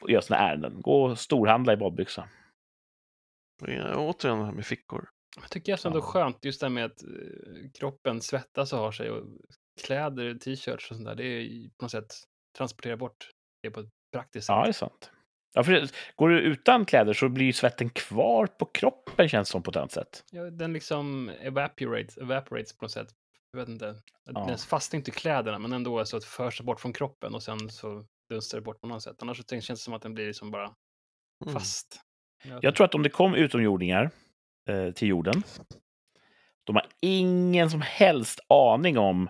och göra sina ärenden. Gå och storhandla i badbyxa. Ja, Återigen det här med fickor. Jag tycker jag ändå Ja. skönt just det här med att eh, kroppen svettas och har sig och kläder, t-shirts och sånt där. Det är på något sätt transportera bort det på ett praktiskt sätt. Ja, det är sant. Ja, för går du utan kläder så blir svetten kvar på kroppen, känns det som på ett annat sätt. Ja, den liksom evaporates, evaporates på något sätt. Jag vet inte. Ja. Den fastnar inte i kläderna, men ändå så att det förs bort från kroppen och sen så dunstar det bort på något sätt. Annars så känns det som att den blir liksom bara Mm. fast. vet Jag tror att om det kom utomjordingar eh, till jorden, de har ingen som helst aning om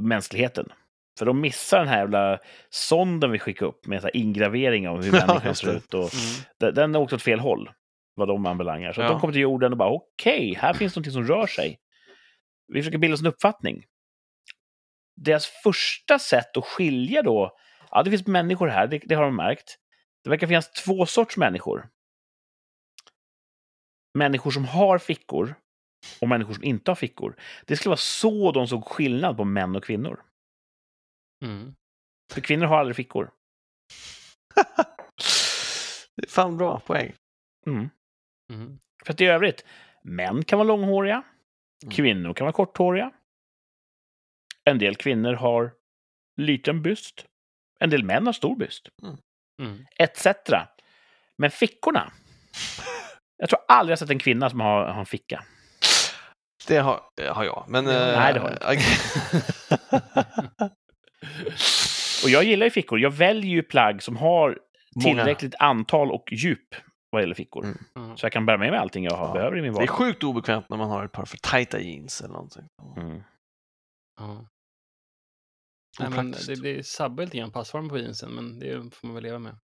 mänskligheten. För de missar den här jävla sonden vi skickade upp med så ingravering av hur *laughs* människan ser ut. Och Mm. den- Den har åkt åt fel håll, vad de anbelangar. Så Ja. de kommer till jorden och bara okej, här finns någonting som rör sig. Vi försöker bilda oss en uppfattning. Deras första sätt att skilja då, ja det finns människor här, det, det har de märkt. Det verkar finnas två sorts människor. Människor som har fickor och människor som inte har fickor. Det skulle vara så de såg skillnad på män och kvinnor. Mm. För kvinnor har aldrig fickor. *laughs* Det är fan bra poäng. Mm. Mm. För att i övrigt, män kan vara långhåriga, Mm. kvinnor kan vara korthåriga. En del kvinnor har liten byst. En del män har stor byst. Mm. Etc. Men fickorna. *laughs* Jag tror aldrig jag sett en kvinna som har, har en ficka. Det har, det har jag, men... Eh, Nej, det har jag Och jag gillar ju fickor. Jag väljer ju plagg som har Många. tillräckligt antal och djup vad gäller fickor. Mm. Mm. Så jag kan bära med mig allting jag har, Ja. behöver i min Det är vardag. sjukt obekvämt när man har ett par för tajta jeans eller någonting. Mm. Ja. Nej, men det blir sabbar lite grann passformen på jeansen, men det får man väl leva med.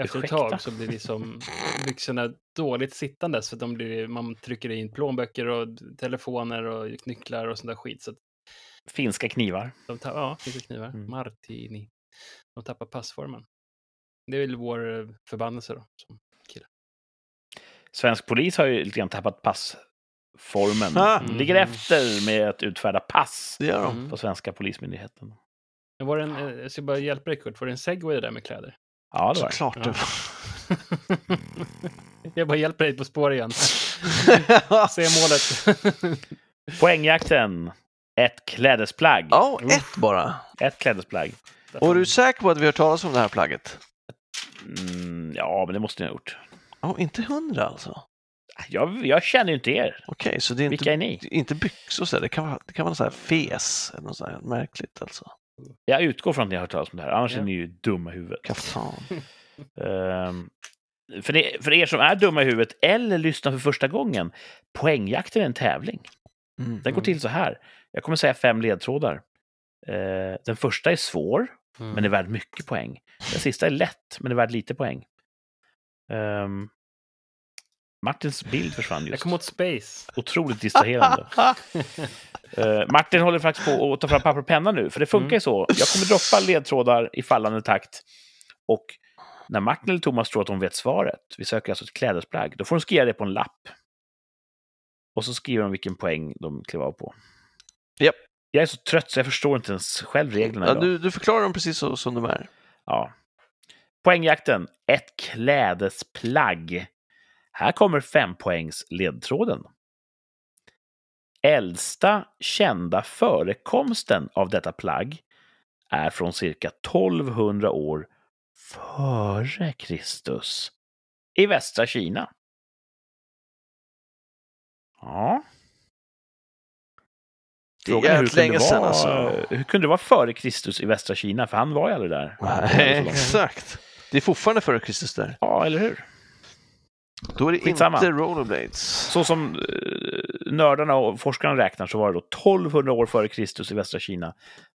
Efter ett Ursäkta? tag så blir liksom byxorna dåligt sittandes för att de blir, man trycker in plånböcker och telefoner och nycklar och sånt där skit. Så att Finska knivar. de tappar, ja, finns det knivar. Mm. Martini. De tappar passformen. Det är väl vår eh, förbannelse då. Som kille. Svensk polis har ju lite grann tappat passformen. Ah. Ligger Mm. efter med att utfärda pass Det gör de. Mm. på svenska polismyndigheten. Men var det en, eh, jag ska bara hjälpa dig Kurt, var det en segway där med kläder? Ja, det var. Såklart det Ja. *laughs* jag bara hjälper dig på spår igen. *laughs* Se målet. Poängjakten. Ett klädesplagg. Ja, ett bara. Ett klädesplagg. Och är du säker på att vi har hört talas om det här plagget? Mm, ja, men det måste ni ha gjort. Ja, inte hundra alltså. Jag, jag känner ju inte er. Okej, så det är Vilka är inte, ni? inte byxor så. Det kan vara, det kan vara så här fes eller något så här märkligt alltså. Jag utgår från att ni har hört talas om det här, annars Ja. är ni ju dumma i huvudet. *laughs* Ehm, för, ni, för er som är dumma i huvudet eller lyssnar för första gången, poängjakten är en tävling. Mm. Den går till så här. Jag kommer säga fem ledtrådar. Eh, den första är svår, Mm. men är värd mycket poäng. Den sista är lätt, men är värd lite poäng. Ehm, Martins bild försvann Jag just. kom åt Space. Otroligt distraherande. *laughs* *laughs* Eh, Martin håller faktiskt på att ta fram papper och penna nu, för det funkar Mm. ju så. Jag kommer droppa ledtrådar i fallande takt. Och när Martin eller Thomas tror att de vet svaret, vi söker alltså ett klädesplagg, då får de skriva det på en lapp. Och så skriver de vilken poäng de klev av på. Japp. Jag är så trött så jag förstår inte ens själv reglerna Ja, idag. du, du förklarar dem precis så som de är. Ja. Poängjakten. Ett klädesplagg. Här kommer fempoängs ledtråden. Äldsta kända förekomsten av detta plagg är från cirka 1200 år före Kristus i västra Kina. Ja. Det är jävligt kunde länge det sedan vara- alltså. Hur kunde det vara före Kristus i västra Kina? För han var ju aldrig där. Nej, exakt. Det är fortfarande före Kristus där. Ja, eller hur? Då är det Skitsamma. inte rollerblades. Så som eh, nördarna och forskarna räknar så var det då 1200 år före Kristus i västra Kina.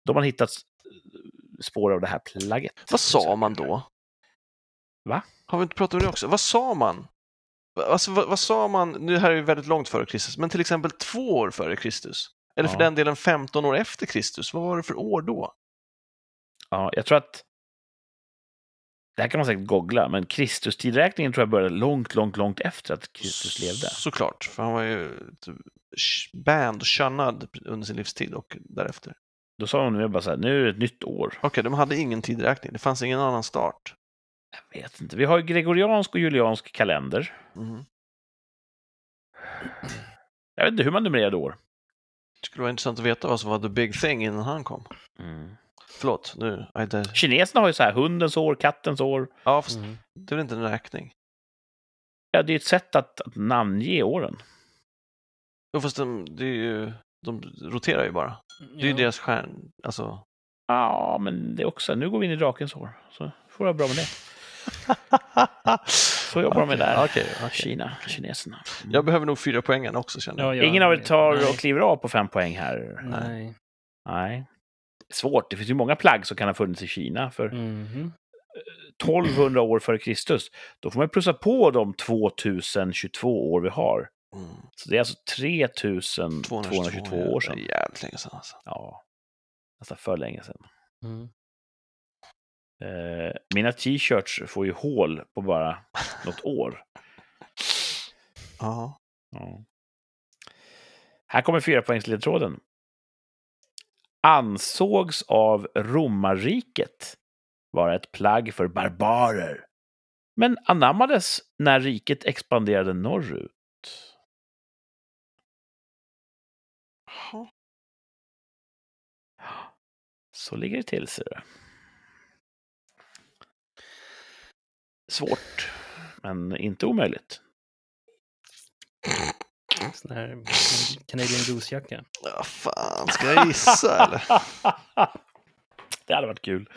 Då har man hittat eh, spår av det här plagget. Vad sa man då? Va? Har vi inte pratat om det också? Vad sa man? Alltså, vad, vad sa man? Nu här är ju väldigt långt före Kristus, men till exempel två år före Kristus. Eller för Ja. den delen 15 år efter Kristus. Vad var det för år då? Ja, jag tror att... Det här kan man säkert googla, men Kristustidräkningen tror jag började långt, långt, långt efter att Kristus levde. Såklart, för han var ju typ banned och shunnad under sin livstid och därefter. Då sa de nu bara så här, nu är det ett nytt år. Okej, de hade ingen tidräkning. Det fanns ingen annan start. Jag vet inte. Vi har ju gregoriansk och juliansk kalender. Mhm. Jag vet inte hur man numrerade år. Det skulle vara intressant att veta vad som var the big thing innan han kom. Mm. Förlåt, nu... Inte... Kineserna har ju så här hundens år, kattens år. Ja, fast Mm. det är väl inte en räkning? Ja, det är ett sätt att, att namnge åren. Jo, fast de, det är ju, de roterar ju bara. Det är ju Ja. deras stjärn... Alltså... Ja, men det är också, nu går vi in i drakens år. Så får jag bra med det. *laughs* Så jobbar de med där. Okej, okej. Kina, kineserna. Mm. Jag behöver nog fyra poängen också känner jag. Ja, ja. Ingen av er tar och kliver av på fem poäng här. Nej. Nej. Svårt. Det finns ju många plagg som kan ha funnits i Kina för Mhm. 1200 år före Kristus. Då får man plussa på de 2022 år vi har. Mm. Så det är alltså 3222 år Det sedan. är jävligt länge sedan alltså. Ja, nästan för länge sedan. Mm. Eh, mina t-shirts får ju hål på bara något *laughs* år. Ja. Ja. Här kommer fyra poängsledtråden. Ansågs av romarriket vara ett plagg för barbarer, men anammades när riket expanderade norrut. Så ligger det till, ser du. Svårt, men inte omöjligt. *laughs* Sån här Canadian Goose-jacka. Ja, fan, ska jag gissa eller? *laughs* det hade varit kul.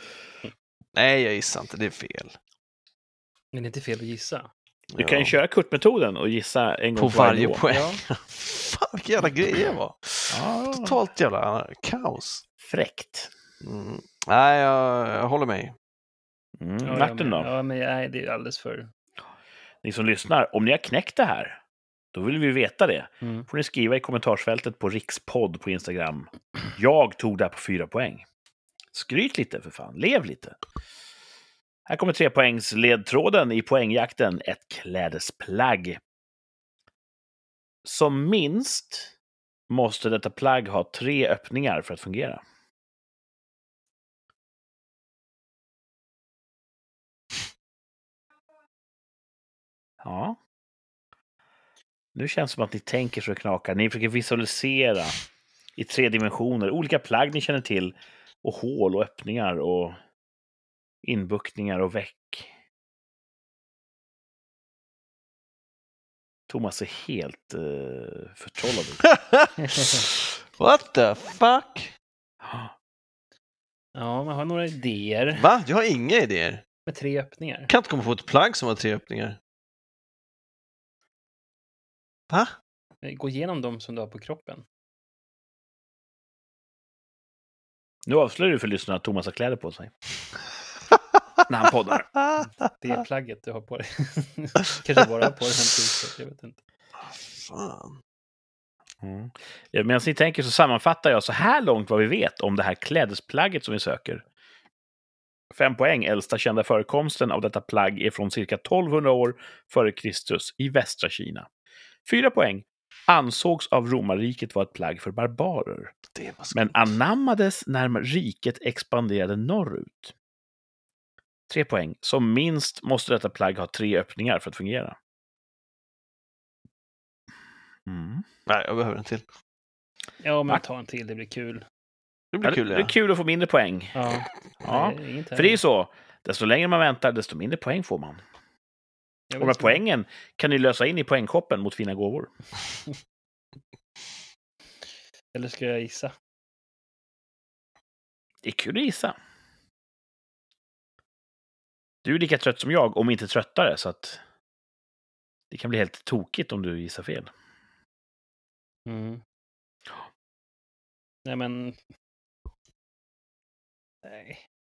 Nej, jag gissar inte. Det är fel. Men det är inte fel att gissa. Du kan ju Ja. köra kurtmetoden och gissa en gång På varje varje nivå. poäng. Ja. *laughs* Fan, vilka jävla grejer det var. Ja, Totalt jävla kaos. fräckt. Mm. Nej, jag, jag håller mig. Mm. Ja, Martin ja, då? men- Ja, men nej, det är alldeles för... Ni som lyssnar, om ni har knäckt det här, då vill vi veta det. Mm. får ni skriva i kommentarsfältet på rikspodd på Instagram. Jag tog det här på fyra poäng. Skryt lite för fan, lev lite. Här kommer tre poängs ledtråden i poängjakten, ett klädesplagg. Som minst måste detta plagg ha tre öppningar för att fungera. Ja. Nu känns det som att ni tänker så knakar. Ni försöker visualisera i tre dimensioner olika plagg ni känner till och hål och öppningar och inbuktningar och väck. Thomas är helt uh, förtrollad. *laughs* What the fuck? Ja, man har några idéer. Va? Jag har inga idéer. Med tre öppningar. kan inte komma på ett plagg som har tre öppningar. Va? Gå igenom dem som du har på kroppen. Nu avslöjar du för lyssnarna att Thomas har kläder på sig. *laughs* När han poddar. Det är plagget du har på dig. *laughs* Kanske bara har på dig en t-shirt, jag vet inte. Fan. Mm. Ja, Medan ni tänker så sammanfattar jag så här långt vad vi vet om det här klädesplagget som vi söker. Fem poäng. Äldsta kända förekomsten av detta plagg är från cirka 1200 år före Kristus i västra Kina. Fyra poäng. Ansågs av romarriket vara ett plagg för barbarer, Det men anammades när riket expanderade norrut. Tre poäng. Som minst måste detta plagg ha tre öppningar för att fungera. Mm. Nej, jag behöver en till. Ja, men ta en till, det blir kul. Det blir Ja, kul det är ja. kul att få mindre poäng. Ja, Ja, Nej, För det är ju så, desto längre man väntar, desto mindre poäng får man. Och inte. poängen kan ni lösa in i poängkoppen mot fina gåvor. *laughs* Eller ska jag gissa? Det är kul att gissa. Du är lika trött som jag, om inte tröttare, så att det kan bli helt tokigt om du gissar fel. Mm. Nej, men... Nej.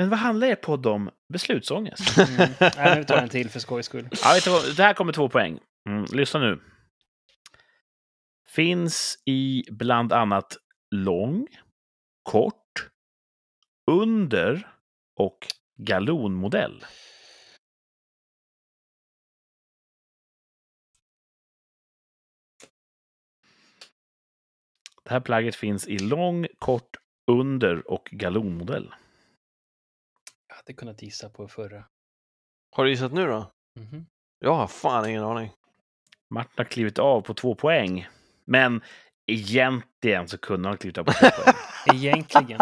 Men vad handlar er podd om? Beslutsångest? Mm. Nej, vi tar en till för skojs skull. Ja, vet du vad? det här kommer två poäng. Mm, lyssna nu. Finns i bland annat lång, kort, under och galonmodell. Det här plagget finns i lång, kort, under och galonmodell. Hade kunnat gissa på förra. Har du gissat nu då? Mhm. Jag har fan ingen aning. Martin har klivit av på två poäng. Men egentligen så kunde han ha klivit av på två poäng. *laughs* *laughs* Egentligen.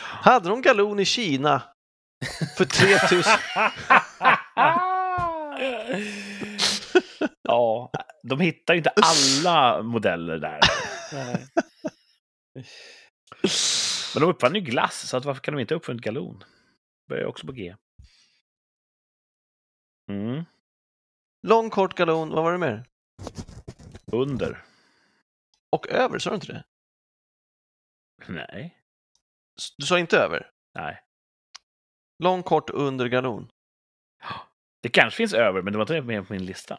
Hade de galon i Kina för 3000? *laughs* ja, de hittar ju inte alla modeller där. Men de uppfann ju glass, så att varför kan de inte ha uppfunnit galon? Börjar också på G. Mm, Lång, kort galon, vad var det mer? under. Och över, sa du inte det? Nej, Du sa inte över? nej. Lång, kort, under galon. Det kanske finns över, men det var inte med på min lista.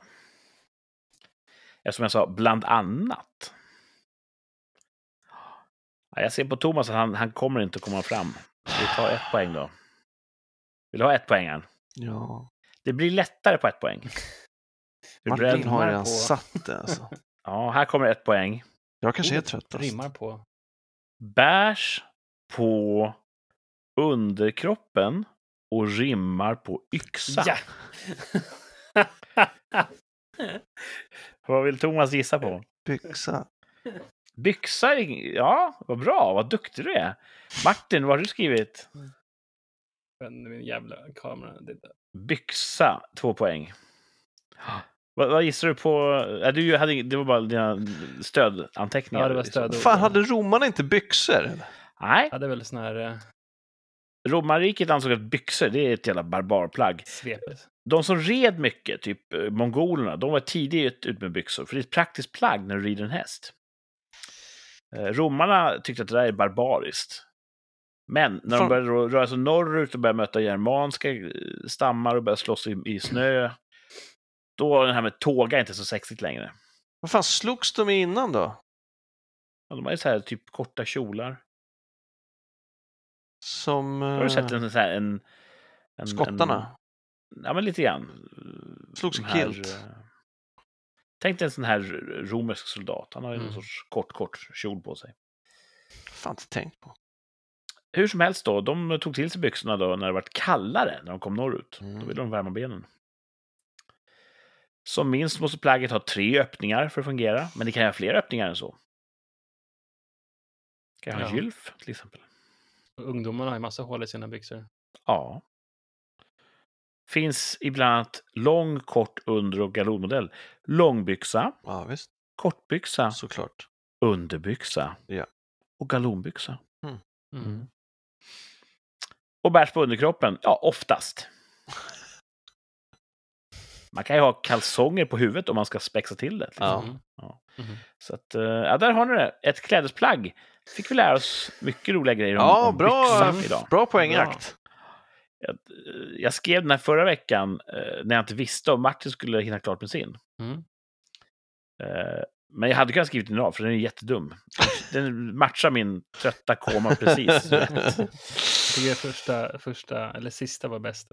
Eftersom jag sa bland annat. Ja, jag ser på Thomas att han, han kommer inte komma fram. Vi tar ett poäng då. Vill du ha ett poäng? Ann? Ja. Det blir lättare på ett poäng. Är du Martin har redan på- satt det alltså. *laughs* Ja, här kommer ett poäng. Jag kanske är Ordet trött. Alltså. Rimmar på... Bärs på underkroppen och rimmar på yxa. Ja! *laughs* Vad vill Thomas gissa på? Byxa. Byxa, är- ja, vad bra, vad duktig du är. Martin, vad har du skrivit? Men min jävla kamera. Det där. Byxa, två poäng. Vad, vad gissar du på? Äh, du hade, det var bara dina stödanteckningar. Ja, det var liksom. stödord. Fan, hade romarna inte byxor? Nej, hade väl sån här eh, romarriket ansåg att byxor, det är ett jävla barbarplagg. svepet. De som red mycket, typ eh, mongolerna, de var tidigt ut med byxor. För det är ett praktiskt plagg när du rider en häst. Eh, Romarna tyckte att det där är barbariskt. Men när Fan. de började röra sig norrut och började möta germanska eh, stammar och började slåss i, i snö, då var det här med tåga inte så sexigt längre. Vad fan slogs de innan då? Ja, de hade så här typ korta kjolar. Som... Har du sett eh, en sån här en... en Skottarna? En, ja, men lite grann. Slogs i kilt? eh, Tänk dig en sån här romersk soldat. Han har ju Mm. någon sorts kort, kort kjol på sig. Fan inte tänkt på. Hur som helst då, de tog till sig byxorna då när det var kallare, när de kom norrut. Mm. Då ville de värma benen. Som minst måste plagget ha tre öppningar för att fungera, men det kan ha fler öppningar än så. Det kan ha Ja. gylf, till exempel. Ungdomarna har ju massa hål i sina byxor. Ja. Finns i bland annat lång, kort, under och galonmodell. Långbyxa, Ja, visst. kortbyxa, Såklart. underbyxa Ja. och galonbyxa. Mm. Och bärs på underkroppen? Ja, oftast. Man kan ju ha kalsonger på huvudet om man ska spexa till det. Liksom. Ja. Mm. Mhm. Så att, eh, ja, där har ni det. Ett klädesplagg. Fick vi lära oss mycket roliga grejer om, Ja, om bra, idag. bra poängjakt. Jag, jag skrev den här förra veckan eh, när jag inte visste om Martin skulle hinna klart med sin. Mm. Men jag hade kunnat skriva den idag, för den är jättedum. Den matchar min trötta koma precis. *laughs* Jag tycker första, första, eller sista var bäst.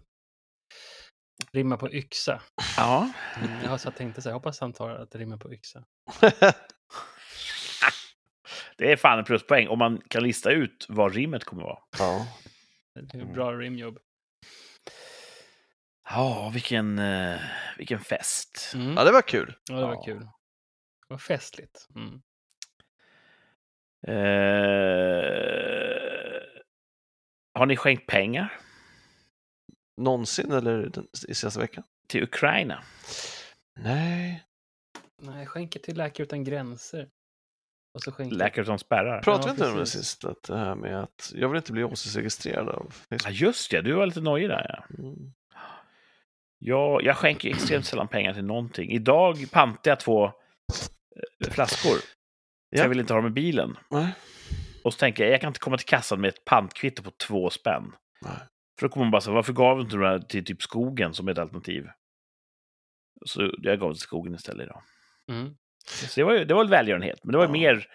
Rimma på yxa. ja. Mm, jag har så tänkte så här, hoppas han tar att det rimmar på yxa. *laughs* Det är fan en pluspoäng om man kan lista ut vad rimmet kommer vara. ja. Det är bra rimjobb. Ja, vilken, eh, vilken fest. Mm. ja, det var kul. Ja, det var Ja. kul. Var festligt. Mm. Eh, har ni skänkt pengar Någonsin eller den, i senaste veckan? till Ukraina? Nej. Nej, skänker till Läkare Utan Gränser. Och så skänker... Läkare som spärrar? Pratade vi Ja, inte om det sist? Att det här med att jag vill inte bli åsiktsregistrerad av Ja, just det, du var lite nojig där. Ja. Mm. Jag, jag skänker extremt sällan pengar till någonting. Idag pantade jag två flaskor. För Ja. Jag vill inte ha dem i bilen. Nej. Och så tänker jag, jag kan inte komma till kassan med ett pantkvitto på två spänn. Nej. För då kommer man bara säga, varför gav du inte de här till typ skogen som ett alternativ? Så jag gav till skogen istället idag. Mm. Så det var ju det var väl välgörenhet, men det var Ja. mer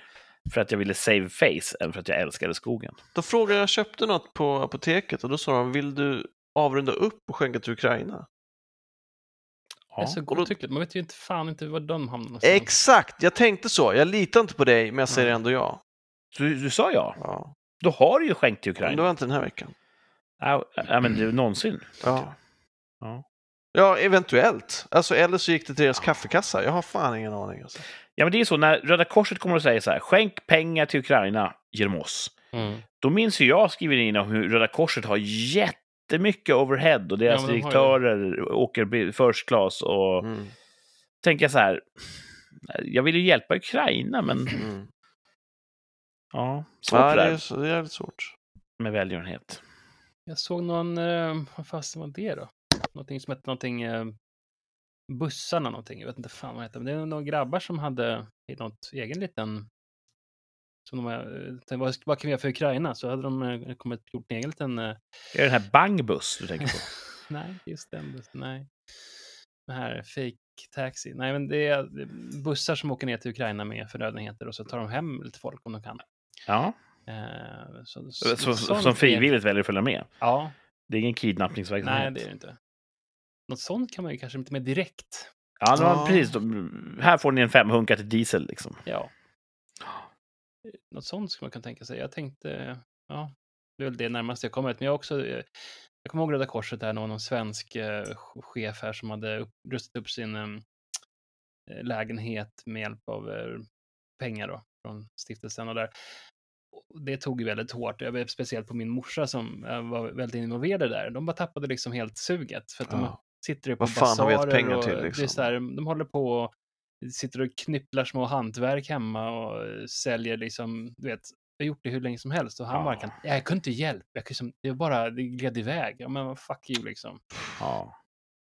för att jag ville save face än för att jag älskade skogen. Då frågade jag, jag köpte något på apoteket och då sa de, vill du avrunda upp och skänka till Ukraina? Det är Ja. så godtyckligt. Man vet ju inte fan inte var de hamnar någonstans. Exakt, jag tänkte så. Jag litar inte på dig, men jag säger ändå ja. Du, du sa ja. Ja, Då har du ju skänkt till men Ukraina. det var inte den här veckan. Ja, ja, men det, någonsin. Ja. Ja. Ja, eventuellt. Alltså, eller så gick det till deras kaffekassa. Jag har fan ingen aning. Alltså. Ja, men det är så när Röda Korset kommer och säger så här, skänk pengar till Ukraina genom oss. Mm. Då minns ju jag skriver in om hur Röda Korset har jättemycket overhead och deras Ja, direktörer åker first class och Mm. tänker jag så här, jag vill ju hjälpa Ukraina, men Mm. ja, svårt Ja, det där är, det är lite svårt. med välgörenhet. Jag såg någon, eh, vad fasen var det då? Någonting som hette någonting, eh, bussarna någonting, jag vet inte fan vad det heter. Men det är några grabbar som hade i något egen liten, som de, har, eh, tänkte, vad, vad kan vi göra för Ukraina? Så hade de eh, kommit gjort en egen liten, eh, Är det den här Bangbuss du tänker på? *laughs* nej, just den bussen, nej. Den här fake taxi. Nej, men det är bussar som åker ner till Ukraina med förnödenheter och så tar de hem lite folk om de kan. Ja, Eh, så, så, sånt som är- frivilligt väljer att följa med. Ja, Det är ingen kidnappningsverksamhet. nej det är det inte. Något sånt kan man ju kanske inte med direkt. Ja, Ja. precis. Här får ni en femhunka till diesel liksom. Ja. Något sånt skulle man kunna tänka sig. Jag tänkte, ja, det är väl det närmaste jag kommer. Men jag också, eh, jag kommer ihåg Röda Korset där, någon, någon svensk eh, chef här som hade upp, rustat upp sin eh, lägenhet med hjälp av pengar då, från stiftelsen och där. Det tog ju väldigt hårt, jag speciellt på min morsa som var väldigt involverad där. De bara tappade liksom helt suget för att de Ja. sitter ju på Vad fan har vi gett pengar till, Det är liksom? så här, de håller på och sitter och knypplar små hantverk hemma och eh, säljer liksom, du vet, jag har gjort det hur länge som helst och han Ja. bara kan, jag kunde inte hjälpa, jag kunde det bara, det gled iväg. Ja men fuck you liksom. Ja.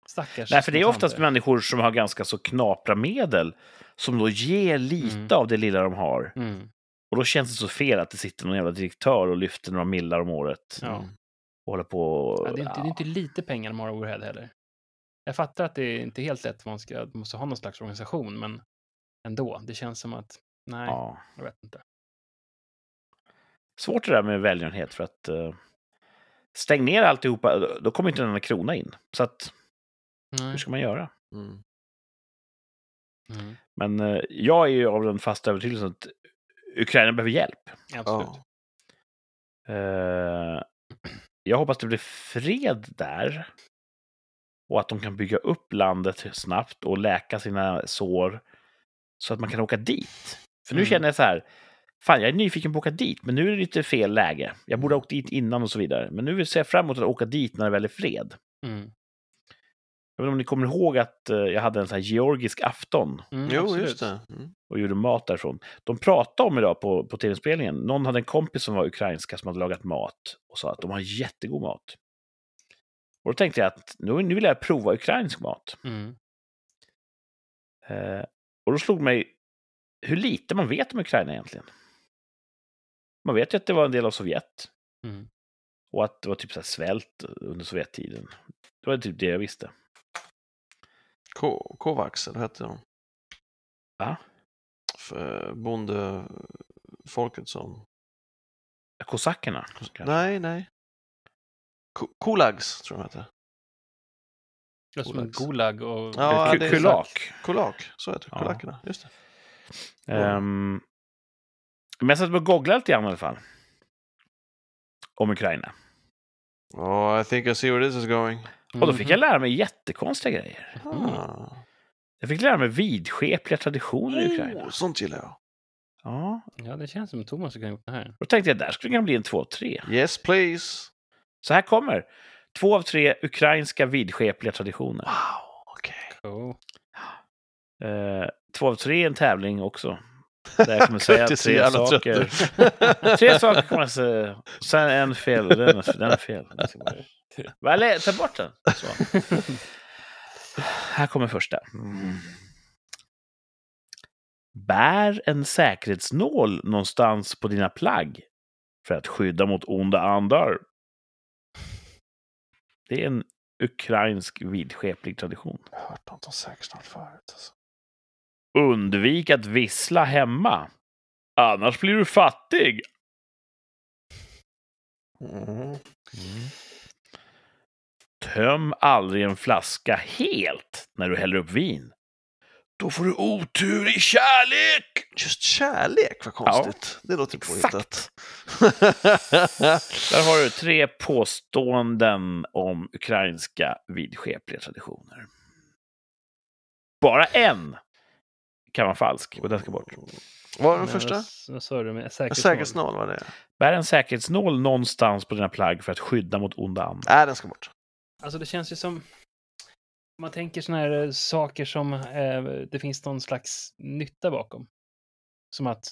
Stackars Nej, för det är oftast människor som har ganska så knapra medel som då ger lite Mm. av det lilla de har. Mm, Och då känns det så fel att det sitter någon jävla direktör och lyfter några millar om året. ja. Och håller på och... Ja, det, är inte, det är inte lite pengar de har overhead heller. Jag fattar att det är inte helt lätt, man ska, man måste ha någon slags organisation, men ändå, det känns som att, nej, ja. jag vet inte. Svårt det där med välgörenhet för att uh, stäng ner alltihopa, då- då kommer inte en enda krona in. Så att, hur Nej. ska man göra? Mm. Mm. Men eh, jag är ju av den fasta övertygelsen att Ukraina behöver hjälp. Absolut. Ja. Eh, jag hoppas det blir fred där. Och att de kan bygga upp landet snabbt och läka sina sår. Så att man kan åka dit. För nu Mm. känner jag så här. Fan, jag är nyfiken på att åka dit, men nu är det lite fel läge. Jag borde ha åkt dit innan och så vidare. Men nu vill jag fram emot att åka dit när det väl är fred. Mm. Jag vet inte om ni kommer ihåg att eh, jag hade en sån här georgisk afton Mm, Jo, absolut. just det. Mm. och gjorde mat därifrån. De pratade om idag på, på tv-spelningen, någon hade en kompis som var ukrainska som hade lagat mat och sa att de har jättegod mat. Och då tänkte jag att nu, nu vill jag prova ukrainsk mat. Mm. Eh, och då slog mig hur lite man vet om Ukraina egentligen. Man vet ju att det var en del av Sovjet Mm. och att det var typ så här svält under Sovjettiden. Det var typ det jag visste. Ko- Kovacs, eller hette de? Va? För bondefolket som... Kosackerna. kanske. Nej, nej. Ko- Kolags, tror jag de hette. Det som en. Gulag och... Ja, det Kulak. Kolak, så heter det. Ja. Kolackerna, just det. Ehm, men jag satt och googlade lite grann i alla fall. Om Ukraina. Oh, I think I see where this is going. Och då fick jag Mhm. lära mig jättekonstiga grejer. Ah. Jag fick lära mig vidskepliga traditioner i Ukraina. Oh, sånt gillar jag. Ja, Ja, det känns som Thomas har gjort det här. då tänkte jag där skulle det kunna bli en två av tre. Yes, please. Så här kommer två av tre ukrainska vidskepliga traditioner. Wow, okej. Cool. Eh, två av tre är en tävling också. Där jag kommer *laughs* säga tre saker. *laughs* tre saker kommer jag säga. Sen en fel. Den är, den är fel. Bara- *laughs* Eller, ta bort den. Så. Här kommer första. Bär en säkerhetsnål någonstans på dina plagg för att skydda mot onda andar. Det är en ukrainsk vidskeplig tradition. Jag har hört något om säkerhetsnål förut. Alltså. Undvik att vissla hemma. Annars blir du fattig. Mm. Töm aldrig en flaska helt när du häller upp vin. Då får du otur i kärlek! Just kärlek, vad konstigt. Det låter påhittat. *laughs* Där har du tre påståenden om ukrainska vidskepliga traditioner. Bara en kan vara falsk och den ska bort. Vad var den första? Vad, vad sa du med säkerhetsnål? Säkerhetsnål var det. Bär en säkerhetsnål någonstans på dina plagg för att skydda mot onda andar. Nej, den ska bort. Alltså det känns ju som... Man tänker såna här eh, saker som eh, det finns någon slags nytta bakom. Som att...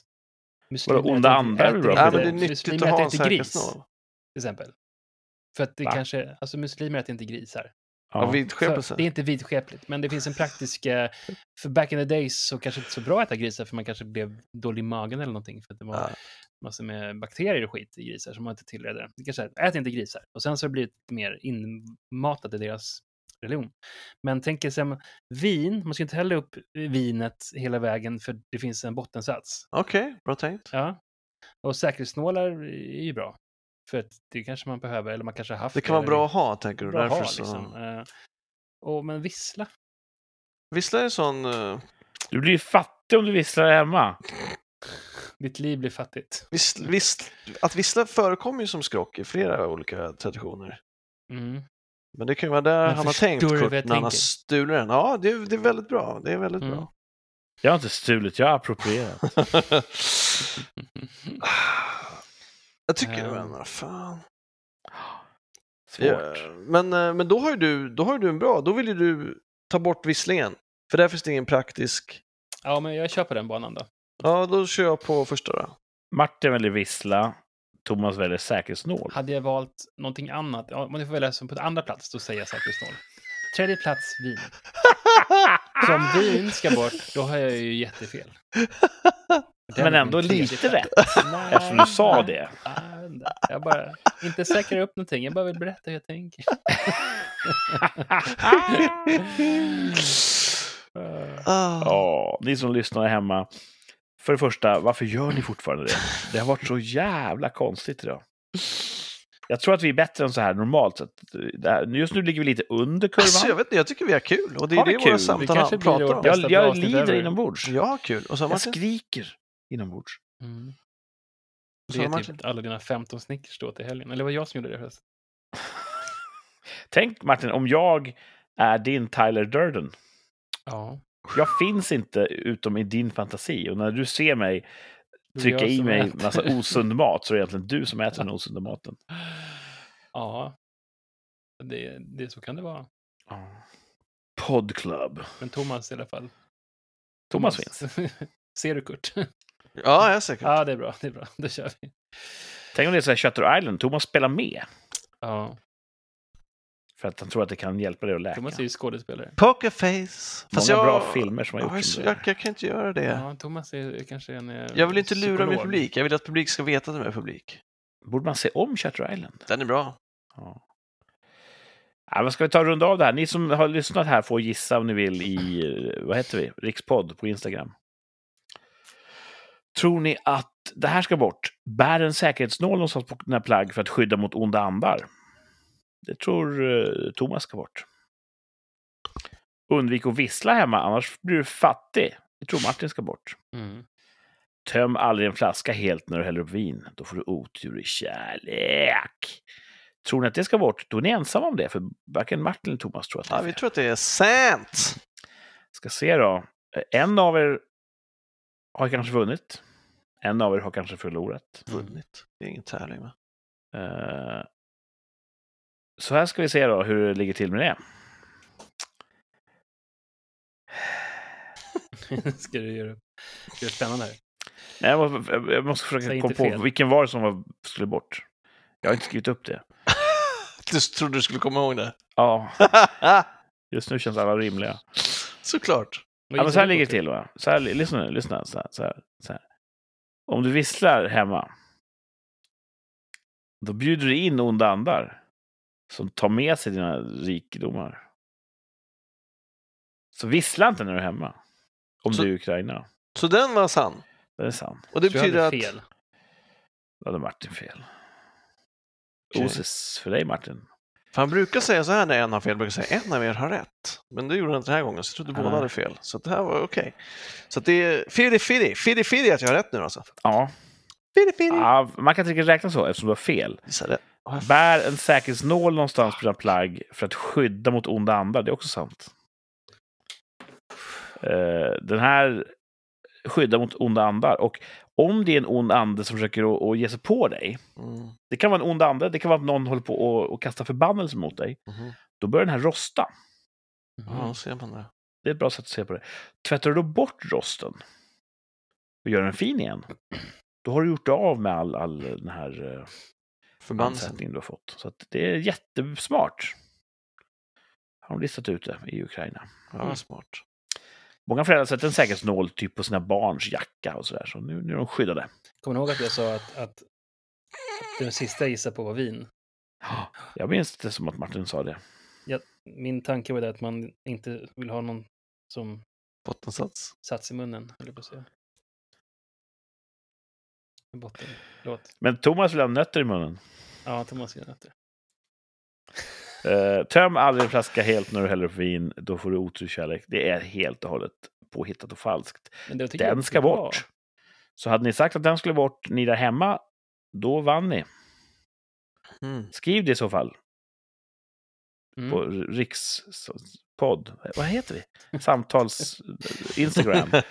muslimer Vadå, onda äter- andar äter inte- men det är nyttigt att ha äter inte gris, till exempel. För att det Va? kanske... Alltså muslimer äter inte grisar. Ja, Ja. Vidskepelse. det är inte vidskepligt, men det finns en praktisk... eh, För back in the days så kanske inte så bra att äta grisar för man kanske blev dålig i magen eller någonting. För att det var Ja. massor med bakterier och skit i grisar som man inte tillredde. Det kanske är, ät inte grisar. Och sen så har det blivit mer inmatat i deras religion. Men tänk er sen, vin, man ska inte hälla upp vinet hela vägen för det finns en bottensats. Okej, bra tänkt. Ja. Och säkerhetsnålar är ju bra. För att det kanske man behöver, eller man kanske har haft Det kan vara bra att ha, tänker du. bra Därför ha, så... liksom. Eh, och, men vissla. Vissla är en sån... eh, Du blir fattig om du visslar hemma. *laughs* Ditt liv blir fattigt. Visst, visst, att vissla förekommer ju som skrock i flera olika traditioner. Mm. Men det kan ju vara där Men han har tänkt Kurt, jag när han har tänker? stulit den. Ja, det är, det är väldigt bra. Det är väldigt Mm. bra. Jag har inte stulit, jag har approprierat. *laughs* *laughs* Jag tycker Ja. men vad fan. Svårt. Ja, men, eh, men då har ju du, då har ju du en bra, då vill ju du ta bort visslingen. För där finns det ingen praktisk. Ja, men jag kör på den banan då. Ja, då kör jag på första då. Martin väljer vissla, Thomas väljer säkerhetsnål. Hade jag valt någonting annat, ja, om jag får välja som på andra plats, då säger jag säkerhetsnål. Tredje plats, vin. *laughs* Så om vin ska bort, då har jag ju jättefel. Den Men är ändå lite rätt. Nej, Eftersom du sa nej, det. nej, Jag bara, inte säkrar upp någonting, jag bara vill berätta hur jag tänker. *laughs* Ah. Ja, ni som lyssnar hemma. För det första, varför gör ni fortfarande det? Det har varit så jävla konstigt idag. Jag tror att vi är bättre än så här normalt sett. Just nu ligger vi lite under kurvan. Alltså, jag vet inte, jag tycker vi har kul. Och det är det våra kul? Det samtal kanske blir pratar om. jag jag lider inombords. Jag har kul. Och så har Jag Martin. skriker inombords. Mm. Så Det är Martin. typ alla dina 15 Snickers då till helgen. Eller var jag som gjorde det förresten? *laughs* Tänk Martin, om jag är din Tyler Durden. Ja. Jag finns inte utom i din fantasi. Och när du ser mig trycka i mig äter. massa *laughs* osund mat så är det egentligen du som äter den osunda maten. Ja. Det, det, så kan det vara. Podclub. Men Thomas i alla fall. Thomas finns. *laughs* Ser du Kurt? Ja, jag är säker. ja, det är bra. Det är bra. Då kör vi. Tänk om det är så här Shutter Island, Thomas spelar med. Ja, För att han tror att det kan hjälpa dig att läka. Thomas är ju skådespelare. Pokerface. Många jag... bra filmer som har Ja, gjorts. jag, jag kan inte göra det. Ja, Thomas är kanske en eh, Jag vill inte lura min psykolog. publik. Jag vill att publik ska veta att de är publik. Borde man se om Shutter Island? Den är bra. Ja. Ja, vad ska vi ta runda av det här? Ni som har lyssnat här får gissa om ni vill i, eh, vad heter vi, Rikspodd på Instagram. Tror ni att det här ska bort? Bär en säkerhetsnål någonstans på dina plagg för att skydda mot onda andar? Det tror eh, Thomas ska bort. Undvik att vissla hemma, annars blir du fattig. Det tror Martin ska bort. Mm. Töm aldrig en flaska helt när du häller upp vin. Då får du otur i kärlek. Tror ni att det ska bort? Då är ni ensamma om det, för varken Martin eller Thomas tror att det är Ja, vi tror att det är sant. Ska se då. En av er har kanske vunnit. En av er har kanske förlorat. Vunnit. Det är ingen tävling med. Eh, Så här ska vi se då hur det ligger till med det. *laughs* Ska du göra det spännande här? Nej, Jag måste, jag måste försöka komma på vilken var det som var, skulle bort. Jag har inte skrivit upp det. *laughs* Du trodde du skulle komma ihåg det? Ja, *laughs* just nu känns alla rimliga. Såklart. Ja, men så här ligger det till. Va? Så här, lyssna nu, lyssna. Så här, så här, så här. Om du visslar hemma, då bjuder du in onda andar som tar med sig dina rikedomar. Så vissla inte när du är hemma. Om Så- du är i Ukraina. Så den var sann. Det är sant. Och det Så jag hade betyder att... fel. Då hade Martin fel. Okej. Osis för dig Martin. För han brukar säga så här när en har fel, brukar säga en av er har rätt. Men det gjorde han inte den här gången, så jag trodde Ah. båda hade fel. Så det här var okej. Så att det är fiddy fiddy, fiddy fiddy att jag har rätt nu alltså. Ja, Fiddy fiddy. ja man kan inte riktigt räkna så eftersom du har fel. Gissa det. Bär en säkerhetsnål någonstans på dina plagg för att skydda mot onda andar. Det är också sant. Eh, den här skyddar mot onda andar. Och om det är en ond ande som försöker att, ge sig på dig. Mm. Det kan vara en ond ande, det kan vara att någon håller på och, och kastar förbannelse mot dig. Mhm. Då börjar den här rosta. Mhm. Ja, ser man det. Det är ett bra sätt att se på det. Tvättar du då bort rosten och gör den fin igen, då har du gjort av med all, all den här Förbannelsen. ansättningen du har fått. Så att det är jättesmart. Har de listat ut det i Ukraina. Ja, vad smart. Många föräldrar sätter en säkerhetsnål typ på sina barns jacka och sådär. Så nu, nu är de skyddade. Kommer ni ihåg att jag sa att, att, den sista jag gissade på var vin? *gasps* Jag minns det som att Martin sa det. Min tanke var det att man inte vill ha någon som Bottensats. sats i munnen, eller på att säga. Men Thomas vill ha nötter i munnen. Ja, Thomas gör det. Eh, töm aldrig en flaska helt när du häller upp vin. Då får du oturskärlek. Det är helt och hållet påhittat och falskt. Den ska bra. bort. Så hade ni sagt att den skulle bort, ni där hemma, då vann ni. Mm. Skriv det i så fall Mm. på rikspodd. Vad heter vi? Samtals... Instagram. *laughs*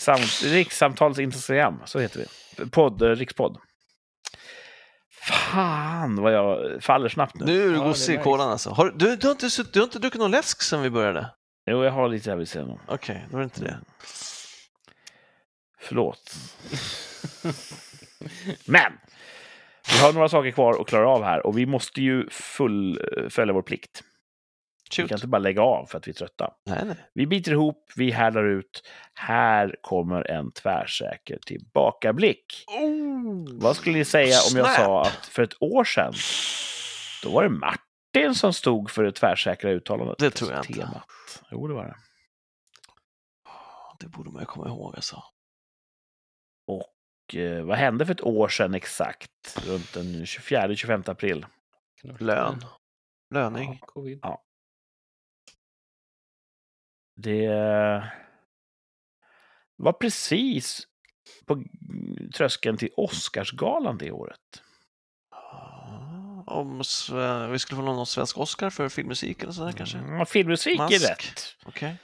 Sam, rikssamtals Instagram, så heter vi. Podd, eh, rikspodd. Fan vad jag faller snabbt nu. Nu är du Ja, gosse det är i kolan alltså. Har, du, du, har inte, du har inte druckit någon läsk sedan vi började? Jo, jag har lite här vid sidan om. Okej, då är det inte det. Förlåt. Men! Vi har några saker kvar att klara av här och vi måste ju fullfölja vår plikt. Vi Shoot. kan inte bara lägga av för att vi är trötta. Nej, nej. Vi biter ihop, vi härdar ut. Här kommer en tvärsäker tillbakablick. Oh. Vad skulle ni säga om jag Snap. sa att för ett år sedan, då var det Martin som stod för det tvärsäkra uttalandet? Det tror jag alltså inte. Temat. Jo, det var det. Det borde man ju komma ihåg alltså. Och eh, vad hände för ett år sedan exakt? Runt den 24-25 april. Lön. Löning. Ja, covid. Det var precis på tröskeln till Oscarsgalan det året. Ah, Om vi skulle få någon svensk Oscar för filmmusik eller sådär kanske? Mm, filmmusik Mask. är rätt. Okej.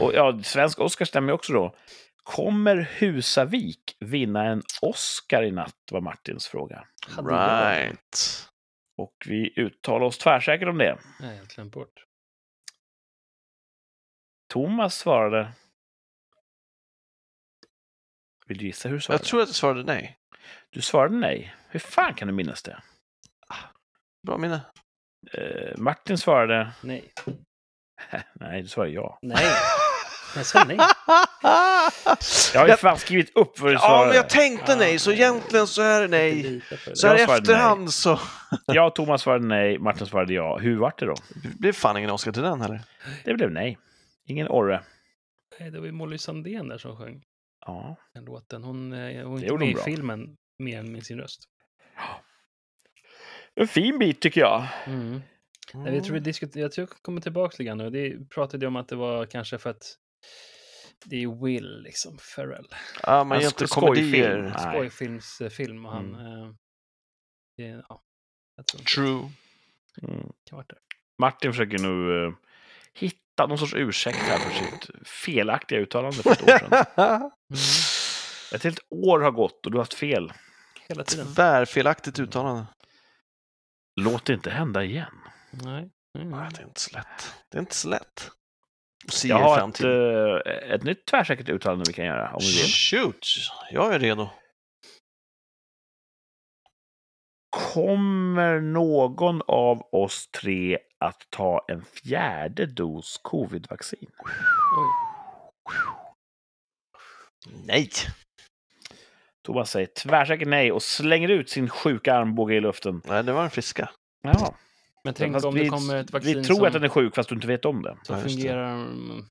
Och ja, svensk Oscar stämmer ju också då. Kommer Husavik vinna en Oscar i natt? var Martins fråga. Right. Och vi uttalar oss tvärsäkert om det. Nej, jag glömt bort. Thomas svarade... Vill du gissa hur du svarade? Jag tror att jag svarade nej. Du svarade nej. Hur fan kan du minnas det? Bra minne. Eh, Martin svarade... Nej. *laughs* Nej, du svarade ja. Nej. *laughs* Jag sa nej. Jag har ju fan skrivit upp vad du Ja, svarade. men jag tänkte Ja, nej, så egentligen så är det nej. Så här i nej. efterhand så *laughs* Jag och Thomas svarade nej, Martin svarade ja. Hur vart det då? det blev fan ingen Oscar till den heller. Det blev nej. Ingen orre. Nej, det var ju Molly Sandén där som sjöng Ja. den låten. Hon, eh, hon är Det inte med i filmen mer än med sin röst. *gasps* En fin bit tycker jag. Mm. Nej, Jag tror vi diskuterade, jag tror jag kommer tillbaka lite grann nu. Det pratade ju om att det var kanske för att det är Will, liksom, Ferrell. Ja, man gör inte komedier. Skojfilmsfilm och han... Eh, det, ja, jag tror True. Mm. Martin försöker nu eh, hitta någon sorts ursäkt här för sitt felaktiga uttalande för ett år sedan. *laughs* Mm. Ett helt år har gått och du har haft fel. Hela tiden. Tvärfelaktigt uttalande. Låt det inte hända igen. Nej. Mm. Nej, Det är inte så lätt. Det är inte så lätt. Se Jag har ett, eh, ett nytt tvärsäkert uttalande vi kan göra om vi vill. Shoot, jag är redo. Kommer någon av oss tre att ta en fjärde dos covid-vaccin? Nej. Thomas säger tvärsäkert nej och slänger ut sin sjuka armbåge i luften. Nej, det var den friska. Ja, Men tänk fast om vi, det kommer ett vaccin vi tror som, att den är sjuk fast du inte vet om det. som Ja, det. fungerar... mm,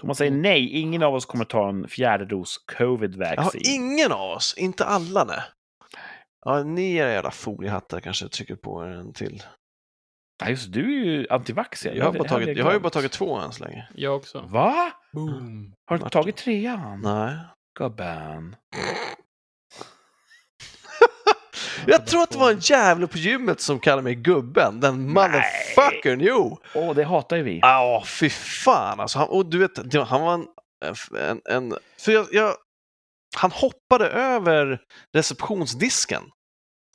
Thomas säger nej, ingen av oss kommer ta en fjärde dos Ja, covid-vaccin. ingen av oss, inte alla nej. Ja, ni era jävla foliehattar kanske trycker på en till. Ja, just du är ju antivax. ja. Jag har, bara tagit, jag har ju bara tagit två än så länge. Jag också. Va? Boom. Har du inte Martin. tagit trean? Nej. Gubben. *laughs* Jag tror att det var en jävel på gymmet som kallade mig gubben. Den motherfuckern, jo! Åh, det hatar ju vi. Ja, fy fan alltså. Han, och du vet, han var en... en, en för jag, jag, han hoppade över receptionsdisken.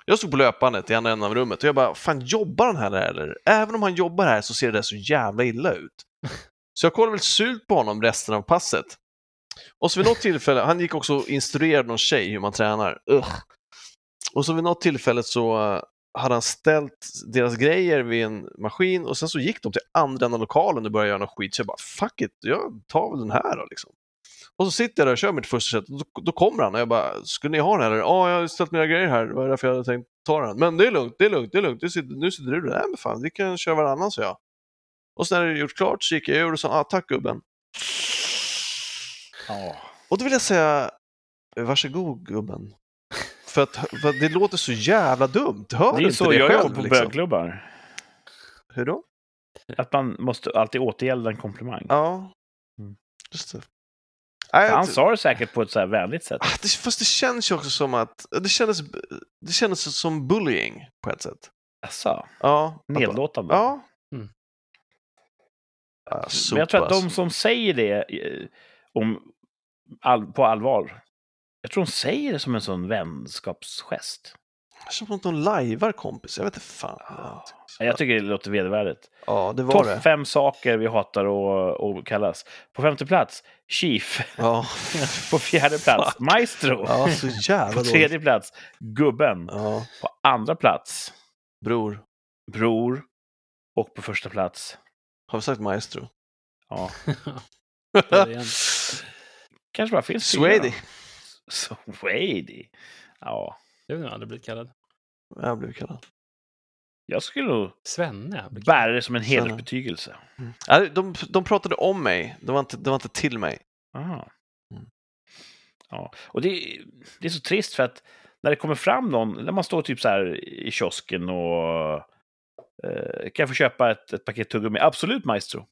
Jag stod på löpandet i andra änden av rummet och jag bara, fan jobbar han här eller? Även om han jobbar här så ser det så jävla illa ut. *laughs* Så jag kollade väl surt på honom resten av passet. Och så vid något tillfälle, han gick också och instruerade någon tjej hur man tränar. Ugh. Och så vid något tillfälle så eh, hade han ställt deras grejer vid en maskin och sen så gick de till andra änden av lokalen och började göra något skit. Så jag bara, fuck it, jag tar väl den här då liksom. Och så sitter jag där och kör mitt första set och då, då kommer han och jag bara, skulle ni ha den här? Ja, jag har ställt mina grejer här, det var därför jag hade tänkt ta den. Men det är lugnt, det är lugnt, det är lugnt, nu sitter, nu sitter du där. Nej men fan, vi kan köra varannan, så jag. Och sen när det är gjort klart så gick jag över och sa, ah, tack gubben. Ja. Och då vill jag säga, varsågod gubben. För att, för att det låter så jävla dumt, hör Det du är inte så det jag själv? jobbar på liksom? bögklubbar. Hur då? Att man måste alltid återgälda en komplimang. Ja, Mm. just det. Nej, Han sa det säkert på ett så här vänligt sätt. Ah, det, fast det känns ju också som att, det kändes, det kändes som bullying på ett sätt. Asså, Ja. nedlåtande. Ja. Mm. Men jag tror att de som säger det eh, om, all, på allvar, jag tror de säger det som en sån vänskapsgest. Som att de lajvar kompis, jag vet inte fan. Ja. Jag tycker det låter vedervärdigt. Ja, det var Topp det. fem saker vi hatar att att kallas. På femte plats, Chief. Ja. *laughs* På fjärde plats, Maestro. Ja, så jävla På dåligt. tredje plats, Gubben. Ja, På andra plats, bror. Bror. Och på första plats, Har vi sagt maestro? ja, *laughs* det kanske bara finns Swady. Swady. Ja, Jag har nog aldrig blivit kallad. Jag blev kallad. jag skulle nog Svenne kallad. bära det som en hedersbetygelse. Nej, de, de pratade om mig, det var inte, det var inte till mig. Aha. Mm. Ja, och det, det är så trist för att när det kommer fram någon, när man står typ så här i kiosken och eh, kan jag få köpa ett, ett paket tuggummi? Absolut, maestro.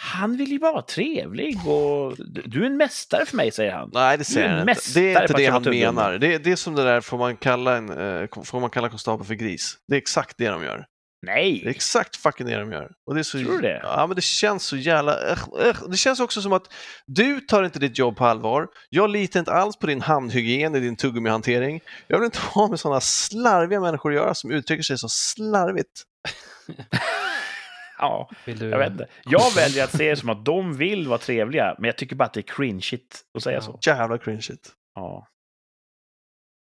Han vill ju bara vara trevlig och du är en mästare för mig, säger han. Nej, det är säger han inte. Det är inte det han menar. Det, det är som det där, får man kalla, en, eh, får man kalla konstapeln för gris? Det är exakt det de gör. Det är Nej! exakt fucking det de gör. Och det är så, Tror du det? Ja, men det känns så jävla... Ugh, ugh. Det känns också som att du tar inte ditt jobb på allvar. Jag litar inte alls på din handhygien i din tuggummihantering. Jag vill inte ha med sådana slarviga människor att göra som uttrycker sig så slarvigt. *laughs* Ja, Vill du... jag vet inte. Jag väljer att se det som att de vill vara trevliga, men jag tycker bara att det är cringeigt att säga Ja. så. Jävla cringe shit. Ja.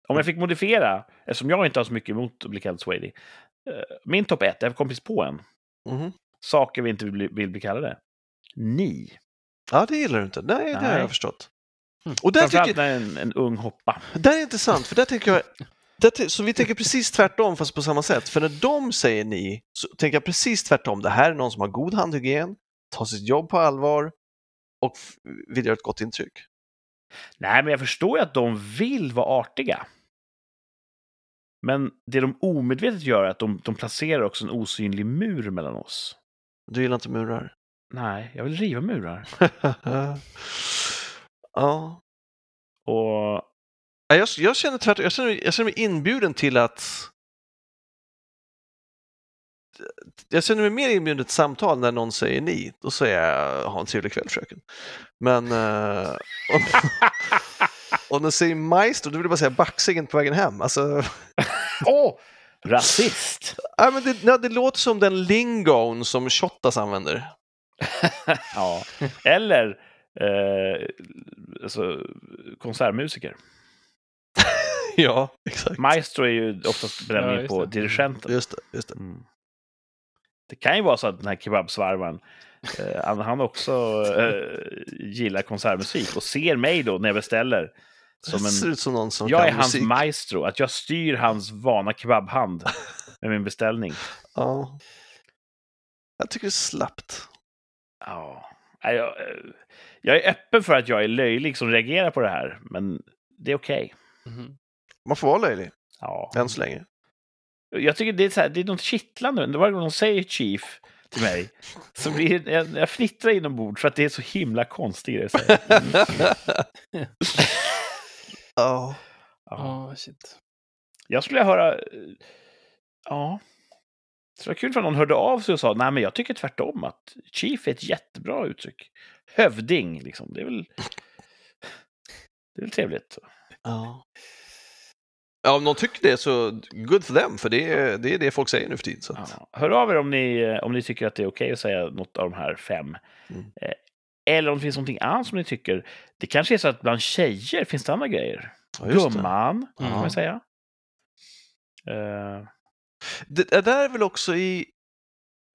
Om jag fick modifiera, eftersom jag inte har så mycket emot att bli kallad Swady. eh, Min topp ett, jag kom precis på en. Mhm. Saker vi inte vill bli, vill bli kallade. Ni. Ja, det gillar du inte. Nej, det har Nej. jag förstått. Mm. Och där, Framförallt tycker, när en, en ung hoppa. där är intressant, för där tänker jag... Ty- så vi tänker precis tvärtom, fast på samma sätt. För när de säger ni, så tänker jag precis tvärtom. Det här är någon som har god handhygien, tar sitt jobb på allvar och vill göra ett gott intryck. Nej, men jag förstår ju att de vill vara artiga. Men det de omedvetet gör är att de, de placerar också en osynlig mur mellan oss. Du gillar inte murar? Nej, jag vill riva murar. *laughs* ja. Och Jag, jag, känner tvärtom, jag, känner, jag känner mig inbjuden till att... Jag känner mig mer inbjuden till ett samtal när någon säger ni. Då säger jag ha en trevlig kväll fröken. Men eh, om, om den säger maestro, då vill jag bara säga backsängen på vägen hem. Alltså, *laughs* Åh! rasist! nej, men det, nej, det låter som den lingon som Shottaz använder. *laughs* ja. Eller eh, alltså, konsertmusiker. *laughs* Ja, exakt. Maestro är ju oftast benämningen Ja, just på det. dirigenten. Just det, just det. Mm. Det kan ju vara så att den här kebabsvarvaren eh, han, också eh, gillar konsertmusik och ser mig då när jag beställer som det ser en... ut som någon som Jag är hans musik. maestro, att jag styr hans vana kebabhand med min beställning. Ja. Jag tycker det är slappt. Ja. Nej, Jag, eh, jag är öppen för att jag är löjlig som reagerar på det här, men det är okej. Mhm. Man får vara löjlig, Ja. än så länge. Jag tycker det är, så här, det är något kittlande. Det var någon säger Chief till mig, *laughs* så blir jag, jag fnittrar inombords för att det är så himla konstigt. *laughs* Ja. Ja. Ja, shit. jag skulle höra... eh, Ja. Det vara kul för någon hörde av sig och sa nej men jag tycker tvärtom att Chief är ett jättebra uttryck. Hövding, liksom. Det är väl... Det är väl trevligt. Ja. Ja, om någon tycker det så good for them, för det är det, är det folk säger nu för tiden. Så. Ja. Hör av er om ni, om ni tycker att det är okej att säga något av de här fem. Mm. Eh, Eller om det finns någonting annat som ni tycker. Det kanske är så att bland tjejer finns det andra grejer. Ja, det. Gumman, kan man säga. Eh, Det är där är väl också i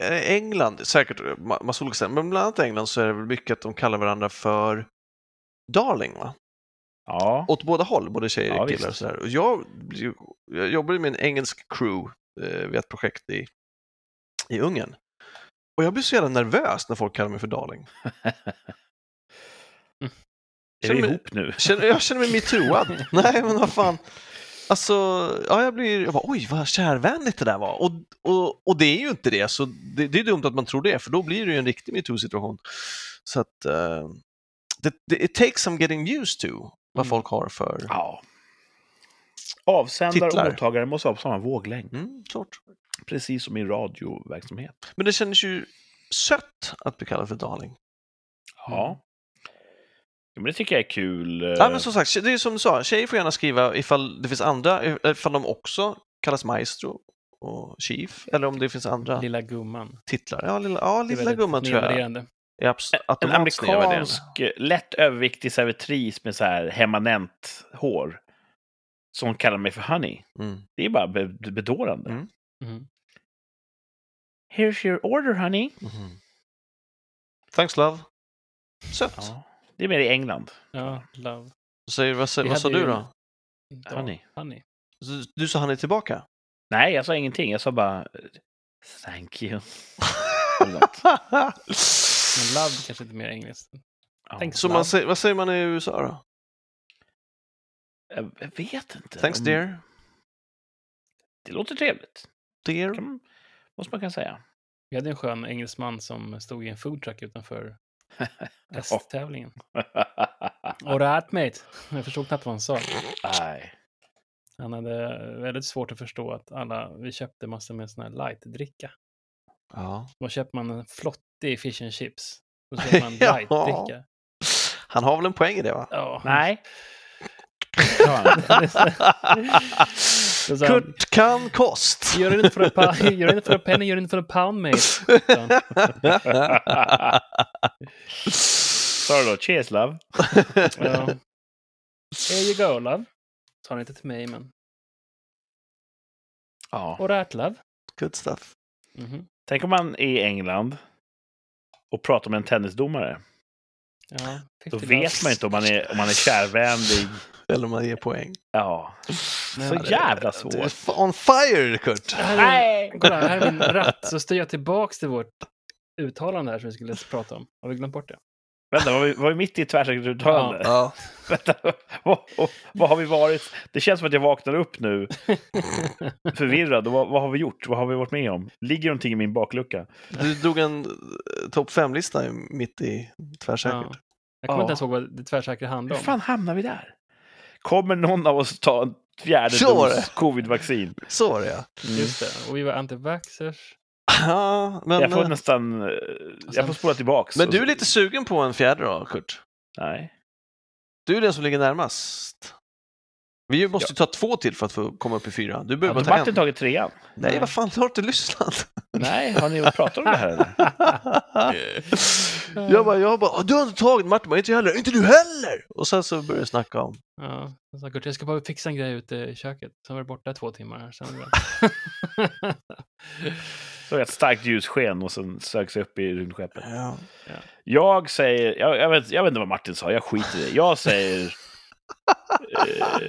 eh, England, säkert ma- massa olika ställen, men bland annat England så är det väl mycket att de kallar varandra för darling, va? Ja. Åt båda håll, både tjejer Ja, och killar. Och visst. så där. Och jag, jag jobbade med en engelsk crew eh, vid ett projekt i, i Ungern. Och jag blir så jävla nervös när folk kallar mig för darling. *laughs* är Känner vi ihop nu? *laughs* Känner, jag känner mig metooad. *laughs* Nej, men vad fan. Alltså, ja, jag blir, jag bara, oj, vad kärvänligt det där var. Och, och, och det är ju inte det, så det, det är dumt att man tror det, för då blir det ju en riktig metoo-situation. Så att, det, det, it takes some getting used to vad Mm. folk har för... Ja. Avsändare Titlar. och mottagare måste vara på samma våglängd. Mm, klart. Precis som i radioverksamhet. Men det känns ju sött att bli kallad för darling. Ja. ja men det tycker jag är kul. eh, Ja, men som sagt, det är som du sa, tjejer får gärna skriva ifall det finns andra, ifall de också kallas maestro och chief, eller om det finns andra Lilla gumman. titlar. Ja, lilla, ja, lilla gumman tror jag. En amerikansk, eh, lätt överviktig servitris med så här hemanent hår. Som kallar mig för honey. Mm. Det är bara be- bedårande. Mm. Mhm. Here's your order honey. Mhm. Thanks love. Sött. Ja. Det är mer i England. Ja, love. Säger, vad, sa- vad sa du då? Da- Honey. honey. Du, du sa är tillbaka? Nej, jag sa ingenting. Jag sa bara thank you. *laughs* *laughs* Men love kanske inte mer engelskt. Ja. Thanks. Så man säger, vad säger man i USA då? Jag jag vet inte. Thanks Om- dear. Det låter trevligt. Dear. Kan, måste man kunna säga. Vi hade en skön engelsman som stod i en foodtruck utanför *laughs* hästtävlingen. *laughs* Alright mate. Jag förstod knappt vad han sa. Nej. Han hade väldigt svårt att förstå att alla, vi köpte massor med sån här light-dricka. Ja. Då köper man en flottig fish and chips. Då köper man *laughs* Ja. light-dricka. Han har väl en poäng i det va? Ja. Nej. Det inte. Sa han, Kurt kan kost. You're in it for a, pa- *laughs* you're in it for a penny, you're in it for a pound mate. *laughs* sa du då cheers love? Ja. Here you go love. Sa han inte till mig, men... Ja. Och that love. Good stuff. Mhm. Tänk om man är i England och pratar med en tennisdomare. Ja, Då 50 vet man inte om man är, om man är kärvänlig. Eller om man ger poäng. Ja. Nej, Så jävla Du är svårt. on fire, Kurt! Här är, kolla, här är min ratt. Så styr jag tillbaks till vårt uttalande här som vi skulle prata om. Har vi glömt bort det? Vänta, var vi, var vi mitt i ett tvärsäkert uttalande? Ja. *laughs* Vänta, vad, vad, har vi varit? Det känns som att jag vaknar upp nu *laughs* förvirrad. Och vad, vad har vi gjort? Vad har vi varit med om? Ligger någonting i min baklucka? Du drog en eh, topp fem-lista mitt i tvärsäkert. Ja. Jag kommer Ja. inte ens ihåg vad det tvärsäkra Hur handlade om. fan hamnar vi där? Kommer någon av oss ta en fjärde dos covid-vaccin? Så var det ja. Just det. Och vi var antivaxxers. Ja men, Jag får eh, nästan... eh, Jag får spola tillbaks. men du är lite sugen på en fjärde då, Kurt? Nej. Du är den som ligger närmast. Vi måste ju ta två till för att få komma upp i fyra. Du Har behöver bara ta Martin en. tagit trean? Nej, vad fan, har du inte lyssnat? *laughs* Nej, har ni pratat om det här eller? *laughs* jag bara, jag bara, "Ah, du har inte tagit Martin, bara, inte jag heller, inte du heller! Och sen så började jag snacka om, Ja, jag sa Kurt, jag ska bara fixa en grej ute i köket. Sen var det borta två timmar. Sen *laughs* var det... Så ett starkt ljussken och sen sög sig upp i rymdskeppet. ja. Jag säger, jag, jag, vet, jag vet inte vad Martin sa, jag skiter i det. Jag säger eh,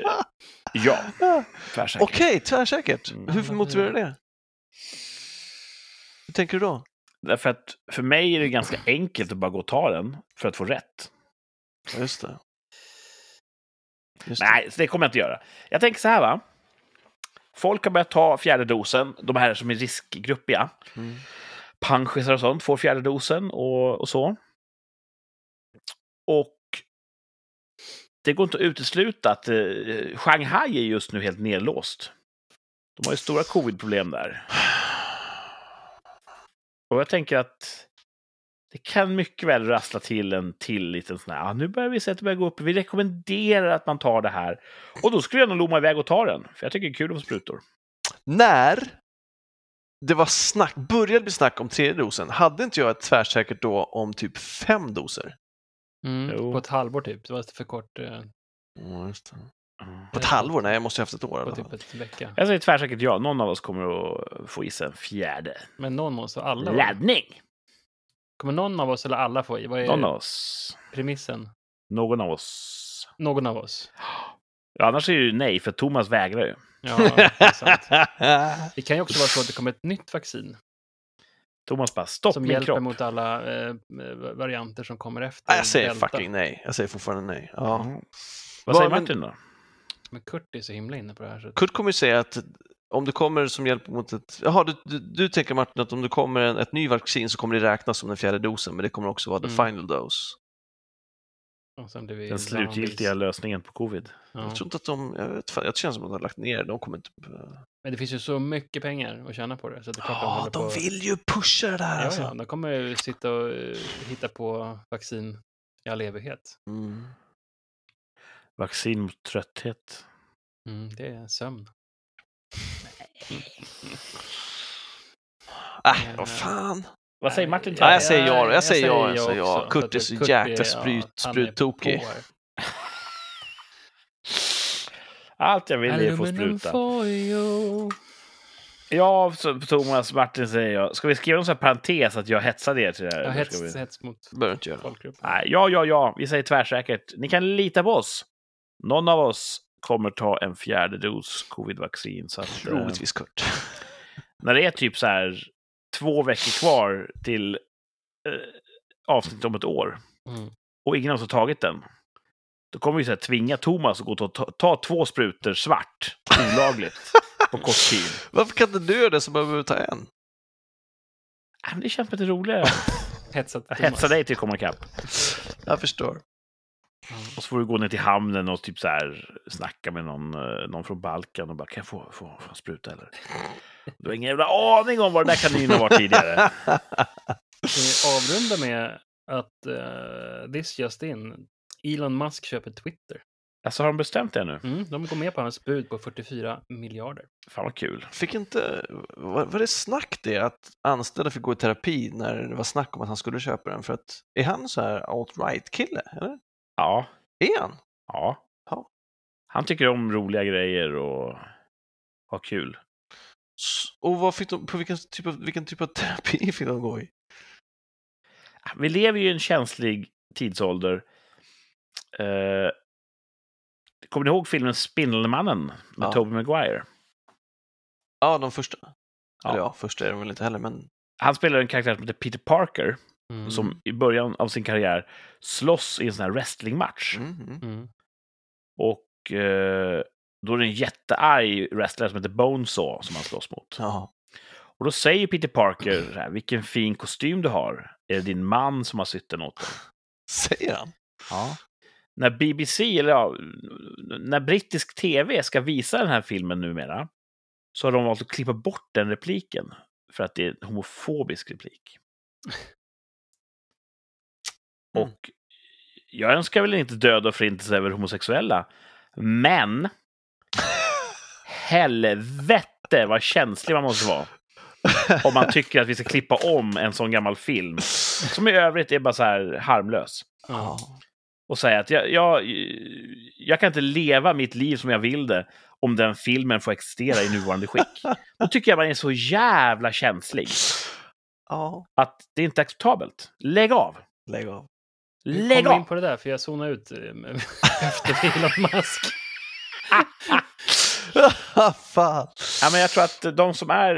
ja, tvärsäkert. Okej, tvärsäkert. Mm. Hur motiverar du det? Hur tänker du då? Därför att för mig är det ganska enkelt att bara gå och ta den för att få rätt. Ja, Just det. Just det. Nej, det kommer jag inte göra. Jag tänker så här va. Folk har börjat ta fjärde dosen, de här som är riskgruppiga. Mm. Panschisar och sånt får fjärde dosen och, och så. Och det går inte att utesluta att eh, Shanghai är just nu helt nedlåst. De har ju stora covid-problem där. Och jag tänker att det kan mycket väl rassla till en till liten sån här, ah, nu börjar vi se att det börjar gå upp, vi rekommenderar att man tar det här. Och då skulle jag nog lomma iväg och ta den, för jag tycker det är kul att få sprutor. När det var snack, började bli snack om tredje dosen, hade inte jag ett tvärsäkert då om typ fem doser? Mm, på ett halvår typ. Det var lite för kort. eh, det. Mm. På ett halvår? Nej, jag måste ha haft ett år. På typ ett vecka. Jag säger tvärsäkert ja, någon av oss kommer att få i sig en fjärde. Men någon måste, alla? Laddning! Kommer någon av oss eller alla få i? Vad är Någon av oss. premissen? Någon av oss. Någon av oss. *gasps* Ja, annars är det ju nej, för Thomas vägrar ju. Ja, det är sant. *laughs* Det kan ju också vara så att det kommer ett nytt vaccin Thomas bara, stopp som min hjälper kropp. mot alla eh, varianter som kommer efter. Nej, jag säger Delta. fucking nej. Jag säger fortfarande nej. Ja. Mm. Vad Vad, säger men- Martin då? Men Kurt är så himla inne på det här. Så... Kurt kommer ju säga att om det kommer som hjälp mot ett... Jaha, du, du, du tänker Martin att om det kommer en, ett ny vaccin så kommer det räknas som den fjärde dosen, men det kommer också vara the Mm. final dose. Och sen blir vi Den slutgiltiga lösningen på covid. Ja. Jag tror inte att de... Jag, vet, fan, jag känns som att de har lagt ner De kommer inte... Men det finns ju så mycket pengar att tjäna på det. Så det de Ja, håller de på... vill ju pusha det där Ja, alltså. ja, de kommer ju sitta och eh, hitta på vaccin i all evighet. Mm. Vaccin mot trötthet. Mm, det är sömn. Äh, vad fan. Vad säger Martin? Ja, jag säger ja. Jag säger ja, jag jag säger ja. också, Kurt är så Kurt jäkla spruttokig. Allt jag vill är att få spruta. Ja, så Thomas Martin säger jag. Ska vi skriva någon sån här parentes att jag hetsade er till det här? Ja, hets, vi... hets mot behöver inte göra. Nej, ja, ja, ja. Vi säger tvärsäkert. Ni kan lita på oss. Någon av oss kommer ta en fjärde dos covid-vaccin. Så att, eh, Troligtvis Kurt. *laughs* när det är typ så här två veckor kvar till eh, avsnitt om ett år Mm. och ingen av oss har tagit den. Då kommer vi så här, tvinga Thomas att gå och ta, ta två sprutor svart, olagligt, *laughs* på kort tid. Varför kan inte du göra det så behöver du ta en? Men Det känns lite roligare *laughs* Thomas. hetsa dig till att komma ikapp. Jag förstår. Och så får du gå ner till hamnen och typ så här snacka med någon, eh, någon från Balkan och bara kan jag få, få, få spruta eller? Du har ingen jävla aning om vad det där kanynen var tidigare. Vi avrundar med att uh, this just in. Elon Musk köper Twitter. Alltså har de bestämt det nu? Mm, de går med på hans bud på 44 miljarder. Fan vad kul. Fick inte, var, var det snack det att anställda fick gå i terapi när det var snack om att han skulle köpa den? För att, är han så här alt-right-kille? Eller? Ja, Är han? ja. Ja. Han tycker om roliga grejer och ha kul. Och vad fick de, på vilken typ, av, vilken typ av *laughs* terapi fick de gå i? Vi lever ju i en känslig tidsålder. Eh, kommer ni ihåg filmen Spindelmannen med Ja. Tobey Maguire? Ja, de första. Ja. Eller ja, första är de väl inte heller, men Han spelar en karaktär som heter Peter Parker Mm. som i början av sin karriär slåss i en sån här wrestlingmatch. mm, mm. Mm. Och eh, då är det en jättearg wrestler som heter Bonesaw som han slåss mot. Ja. Och då säger Peter Parker här, vilken fin kostym du har. Är det din man som har sytt den åt dig? *laughs* Säger han? Ja. När BBC, eller ja, när brittisk tv ska visa den här filmen numera, så har de valt att klippa bort den repliken. För att det är en homofobisk replik. *laughs* Mm. Och jag önskar väl inte död och förintelse över homosexuella, men helvete vad känslig man måste vara. Om man tycker att vi ska klippa om en sån gammal film, som i övrigt är bara så här harmlös Ja. och säga att jag, jag, jag kan inte leva mitt liv som jag vill det om den filmen får existera i nuvarande skick. Då tycker jag man är så jävla känslig Ja, att det är inte acceptabelt. Lägg av! lägg av. Lägg kommer in av! på det där, för jag zonade ut eh, *laughs* efter Elon Musk. Fan. Ja, men jag tror att de som är...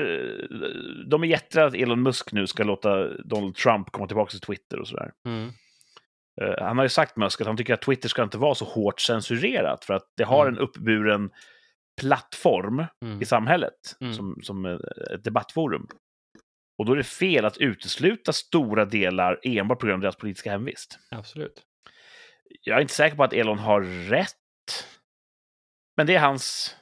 De är jätterädda att Elon Musk nu ska låta Donald Trump komma tillbaka till Twitter och sådär. Mm. Eh, han har ju sagt, Musk, att han tycker att Twitter ska inte vara så hårt censurerat för att det har Mm. en uppburen plattform Mm. i samhället Mm. som, som eh, ett debattforum. Och då är det fel att utesluta stora delar enbart på grund av deras politiska hemvist. Absolut. Jag är inte säker på att Elon har rätt. Men det är hans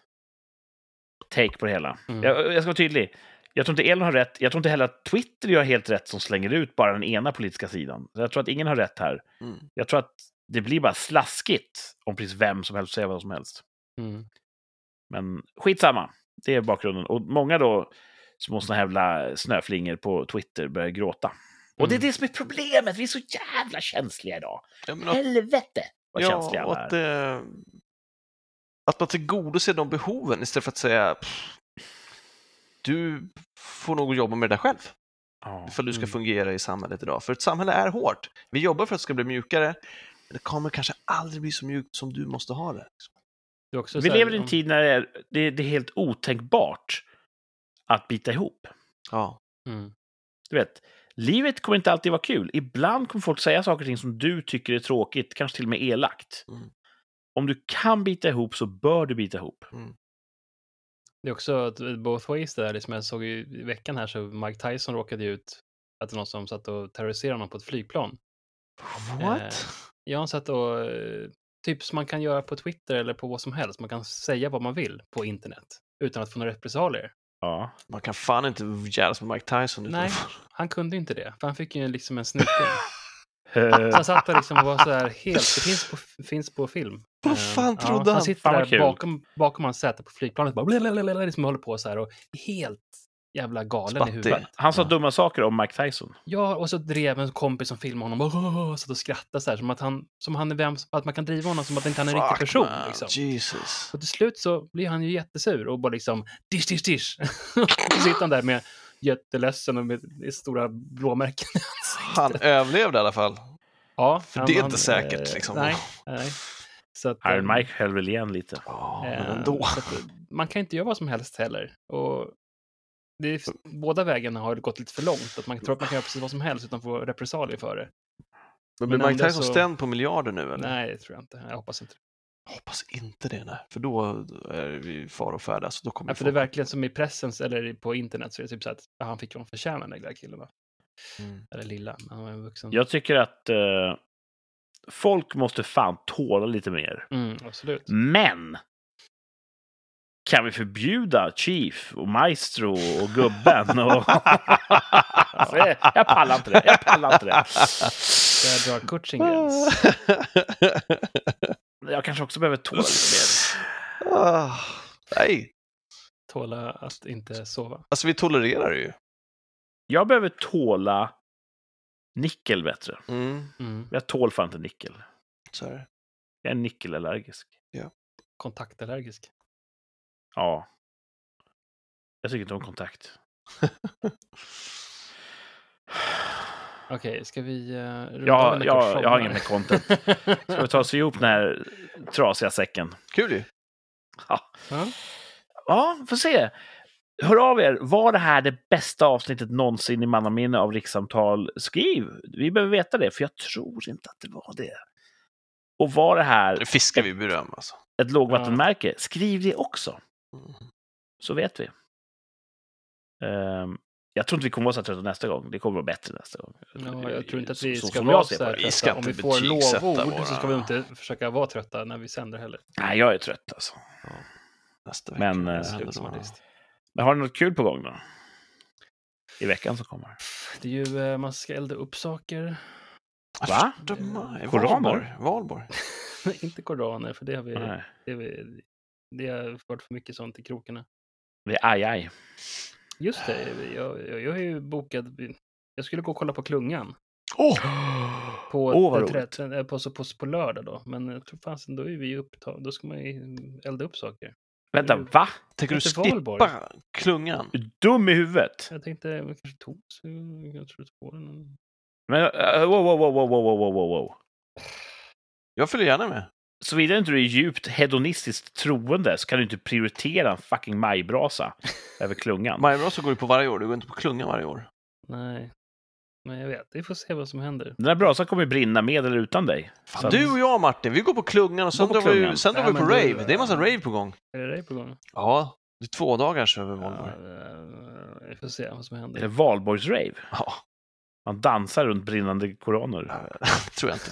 take på det hela. Mm. Jag, jag ska vara tydlig. Jag tror inte Elon har rätt. Jag tror inte heller att Twitter gör helt rätt som slänger ut bara den ena politiska sidan. Jag tror att ingen har rätt här. Mm. Jag tror att det blir bara slaskigt om precis vem som helst säger vad som helst. Mm. Men skitsamma. Det är bakgrunden. Och många då, små såna här jävla snöflingor på Twitter börjar gråta. Och det är Mm. det som är problemet. Vi är så jävla känsliga idag. Ja, men att, Helvete vad känsliga ja, alla att, är. det, att man tillgodoser de behoven istället för att säga "Pff, du får nog jobba med det där själv för att du ska Mm. fungera i samhället idag. För ett samhälle är hårt. Vi jobbar för att det ska bli mjukare, men det kommer kanske aldrig bli så mjukt som du måste ha det. Det Vi lever i en tid när det är, det, är- det är helt otänkbart att bita ihop. Ja, Mm. Du vet, livet kommer inte alltid vara kul. Ibland kommer folk säga saker och ting som du tycker är tråkigt, kanske till och med elakt. Mm. Om du kan bita ihop så bör du bita ihop. Det är också ett- both ways det där. Liksom jag såg i veckan här så Mike Tyson råkade ut att det var någon som satt och terroriserade honom på ett flygplan. What? Eh, Ja, han satt och eh, typ som man kan göra på Twitter eller på vad som helst. Man kan säga vad man vill på internet utan att få några repressalier. Ja. Man kan fan inte jävlas med Mike Tyson. Nej. Han kunde inte det, för han fick ju liksom en snyting. *laughs* Han satt där liksom och var så här helt, det finns på, finns på film. Vad Eh, fan trodde han? Han sitter Fan där kul. bakom, bakom hans säte på flygplanet bara blablabla, liksom håller på så här och helt jävla galen Spattig. i huvudet. Han sa Ja. dumma saker om Mike Tyson. Ja, och så drev en kompis som filmade honom och *laughs* oh, satt och skrattade så här som att han, som han är vem, att man kan driva honom som att inte han är en riktig person. man. Liksom. Jesus. Och till slut så blir han ju jättesur och bara liksom dish, dish, dish. *laughs* så sitter han där med jätteledsen och med stora blåmärken i. Han överlevde i alla fall. Ja, För han- det är han, inte säkert, eh, liksom. Nej, nej. Så att, Iron eh, Mike höll väl igen lite. Ja, men eh, ändå. så att, eh, man kan inte göra vad som helst heller. Och är, båda vägarna har gått lite för långt. Att man tror att man kan göra precis vad som helst utan få repressalier för det. Men blir Mike Tyson så- stämd på miljarder nu eller? Nej, det tror jag inte. Jag hoppas inte. Hoppas inte det, nej. För då är vi i fara och färd. Alltså, då kommer Ja, för folk- det är verkligen som i pressen eller på internet så är det typ så att han fick ju vad han förtjänade, den lilla killen. Va? Mm. Eller lilla, men han var en vuxen. Jag tycker att eh, folk måste fan tåla lite mer. Mm, absolut. Men! Kan vi förbjuda Chief och Maestro och gubben? Och... alltså, *laughs* jag, jag pallar inte det. Jag pallar inte det. Där drar Kutching gräns. jag kanske också behöver tåla lite mer. Ah, nej, Tåla att inte sova. alltså vi tolererar det ju. Jag behöver tåla nickel bättre. Mm, Mm. Jag tål fan inte nickel. så är det. Jag är nickelallergisk. Kontaktallergisk. Ja. Jag tycker inte om kontakt. Okej, ska vi uh, runda Ja, av med ja, jag har här? mer content. *laughs* Ska vi ta oss ihop den här trasiga säcken? Kul ju. Ja. Ja. Ja, får se. Hör av er. Var det här det bästa avsnittet någonsin i mannaminne av rikssamtal? Skriv. Vi behöver veta det, för jag tror inte att det var det. Och var det här Nu fiskar vi beröm alltså. ett lågvattenmärke? Skriv det också, Mm. Så vet vi. Ehm, jag tror inte vi kommer vara så trötta nästa gång. Det kommer vara bättre nästa gång. Ja, jag tror inte att Så- vi så ska vara så här det. Vi ska trötta. Om vi får lovord våra- så ska vi inte försöka vara trötta när vi sänder heller. Nej, jag är trött alltså. Nästa vecka. Men, artist. Men har ni något kul på gång då? I veckan som kommer? Det är ju, eh, man ska elda upp saker. Va? Koraner? Valborg. Valborg. *laughs* inte koraner, för det har vi, det, har vi, det har varit för mycket sånt i krokarna. Det är aj, aj. Just det, jag, jag, jag är ju bokat... Jag skulle gå och kolla på Klungan. Åh! Oh! På, oh, den 13, eh, på, på, på lördag då. Men eh, fasen, då är vi upptag, då ska man ju elda upp saker. Vänta, mm. va? Tänker du skippa klungan? Dum i huvudet! Jag tänkte, eh, man kanske tog så jag tror på den. Men wow, wow, wow, wow, wow, wow, wow, wow. Jag följer gärna med. Såvida inte du är djupt hedonistiskt troende så kan du inte prioritera en fucking majbrasa *laughs* över klungan. Majbrasa går ju på varje år, du går inte på klungan varje år. Nej, men jag vet. Vi får se vad som händer. Den här brasan kommer ju brinna med eller utan dig. Fan, att- du och jag Martin, vi går på klungan och sen drar vi, sen drar Ja, vi på men du- rave. Det är en massa rave på gång. Är det dig på gång? Ja, det är två dagars över Ja, Valborg. eh, vi får se vad som Är det händer. valborgsrave? Ja, Man dansar runt brinnande koraner. *laughs* tror jag inte.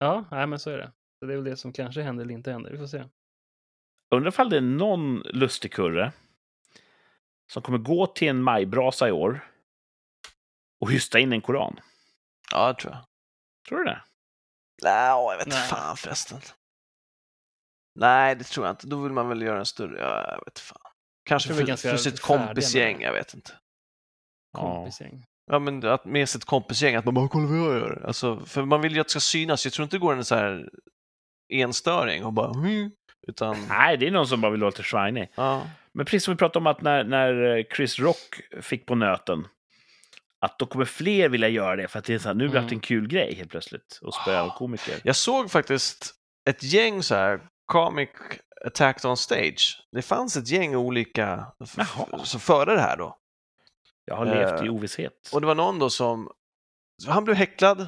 Ja, nej, men så är det. Så det är väl det som kanske händer eller inte händer. Vi får se. Undrar ifall det är någon lustigkurre som kommer gå till en majbrasa i år och hysta in en koran. Ja, det tror jag. Tror du det? Nej, jag vet inte Nej. fan förresten. Nej, det tror jag inte. Då vill man väl göra en större, ja, jag vet fan. Kanske för, för sitt kompisgäng, jag vet inte. Ja. Kompisgäng. Ja, men att med sitt kompisgäng, att man bara kolla vad jag gör. Alltså, för man vill ju att det ska synas. Jag tror inte det går en så här enstöring och bara mm, utan Nej, det är någon som bara vill lite shiny. ja. Men precis som vi pratade om att när, när Chris Rock fick på nöten, att då kommer fler vilja göra det för att det är så här, nu blir det Mm. en kul grej helt plötsligt att spöa Ah. komiker. Jag såg faktiskt ett gäng så här comic attacked on stage. Det fanns ett gäng olika Jaha. så före det här då. Jag har levt i Eh, ovisshet. Och det var någon då som, han blev häcklad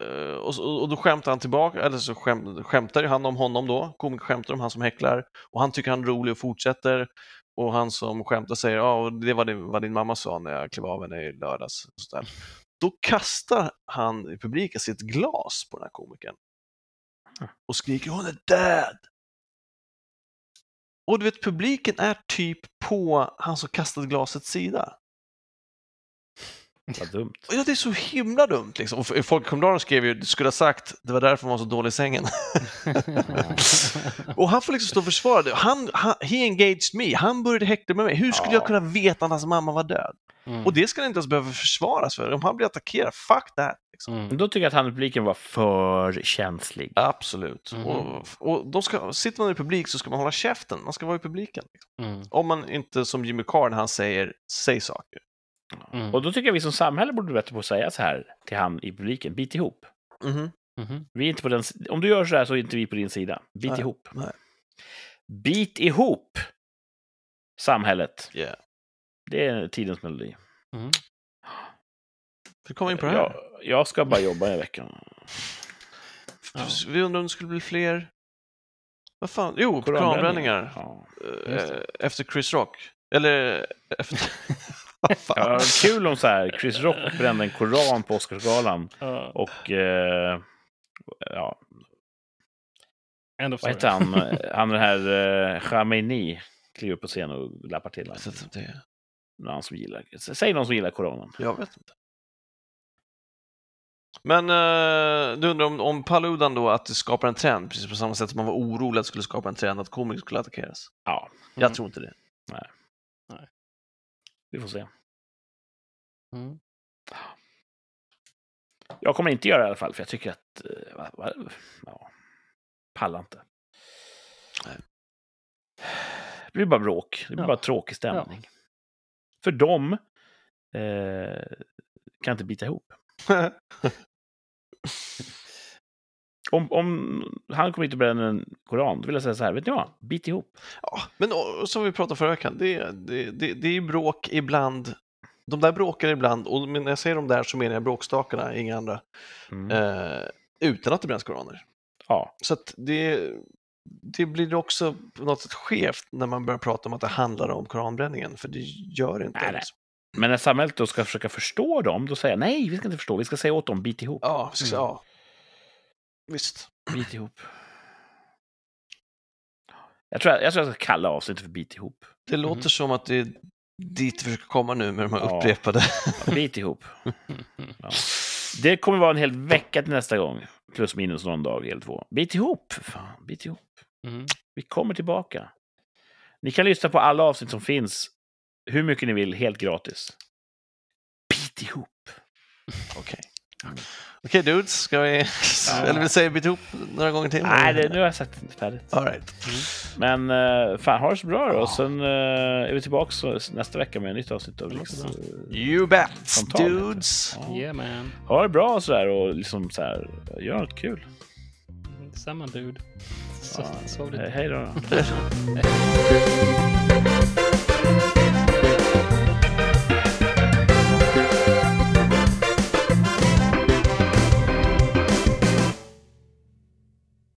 eh, och, och då skämtade han tillbaka, eller så skäm, skämtar han om honom då, komiker skämtar om han som häcklar och han tycker han är rolig och fortsätter och han som skämtar säger ja, och det var det, vad din mamma sa när jag klev av henne i lördags. Och så. Då kastar han i publiken sitt glas på den här komikern och skriker hon är död! Och du vet, publiken är typ på han som kastade glasets sida. Vad dumt. Ja, det är så himla dumt liksom. Och f- Folkkomraren skrev ju, du skulle ha sagt, det var därför han var så dålig i sängen. *laughs* och han får liksom stå och försvara det. Han, han, he engaged me, han började häckla med mig. Hur skulle Ja. jag kunna veta att hans mamma var död? Mm. Och det ska han inte ens behöva försvaras för. Om han blir attackerad, fuck that. Liksom. Mm. Då tycker jag att han i publiken var för känslig. Absolut. Mhm. Och, och de ska, sitter man i publik så ska man hålla käften, man ska vara i publiken. Liksom. Mm. Om man inte som Jimmy Carr när han säger, säg saker. Mm. Och då tycker jag vi som samhälle borde bli bättre på att säga så här till han i publiken. Bit ihop. Mhm. Mhm. Vi är inte på den, om du gör så här så är inte vi på din sida. Bit Nej, ihop. nej. Bit ihop samhället. Yeah. Det är tidens melodi. Mhm. Vi kommer in på det här. Jag, jag ska bara jobba i veckan. Ja. Vi undrar om det skulle bli fler... Vad fan? Jo, Koranbränningar. Ja. Eh. Efter Chris Rock. Eller efter... *laughs* Ja, kul om så här, Chris Rock brände en koran på Oscarsgalan Ja, och eh, ja, end of vad heter han? *laughs* Han den här eh, Khamenei kliver upp på scen och lappar till. Jag vet inte om det är- Någon som gillar, säg någon som gillar koranen. Jag vet inte. Men eh, du undrar om, om Paludan då, att det skapar en trend, precis på samma sätt som man var orolig att det skulle skapa en trend att komiker skulle attackeras? Ja, Jag Mm. tror inte det. Vi får se. Mm. Jag kommer inte göra det i alla fall, för jag tycker att... eh, ja, pallar inte. Nej. Det blir bara bråk. Det blir Ja. bara tråkig stämning. För dem eh, kan inte bita ihop. *laughs* *laughs* Om, om han kommer hit och bränner en koran, då vill jag säga så här, vet ni vad? Bit ihop. ja, men och, som vi pratade förra veckan, det, det, det, det är bråk ibland. De där bråkar ibland, och när jag säger de där så menar jag bråkstakarna, inga andra, Mm. eh, utan att det bränns koraner. Ja, Så att det, det blir också på något sätt skevt när man börjar prata om att det handlar om koranbränningen, för det gör inte Nej, det. nej. men när samhället då ska försöka förstå dem, då säger jag nej, vi ska inte förstå, vi ska säga åt dem, bit ihop. Ja, Mm. ja. Visst. Bit ihop. Jag tror jag, jag, tror jag ska kalla avsnittet för bit ihop. Det låter som att det är dit vi försöker komma nu med de här Ja. upprepade. Bit ihop. *laughs* Ja. Det kommer vara en hel vecka till nästa gång. Plus minus någon dag eller två. Bit ihop, fan. Bit ihop. Mm. Vi kommer tillbaka. Ni kan lyssna på alla avsnitt som finns hur mycket ni vill, helt gratis. Bit ihop. Okej. Okej dudes, ska vi... Ja. *laughs* Eller vill säga bit ihop några gånger till? Nej, det, nu har jag sagt det färdigt. All right. Men uh, fan, ha det så bra då. Ja. Och sen eh, är vi tillbaka så, nästa vecka med ett nytt avsnitt av Riks. You bet, Spontant, dudes! Ja. Yeah man. Ha det bra och sådär och liksom så här, gör något kul. Detsamma dude. Så, Ja, sov hej, lite. hej då. *laughs*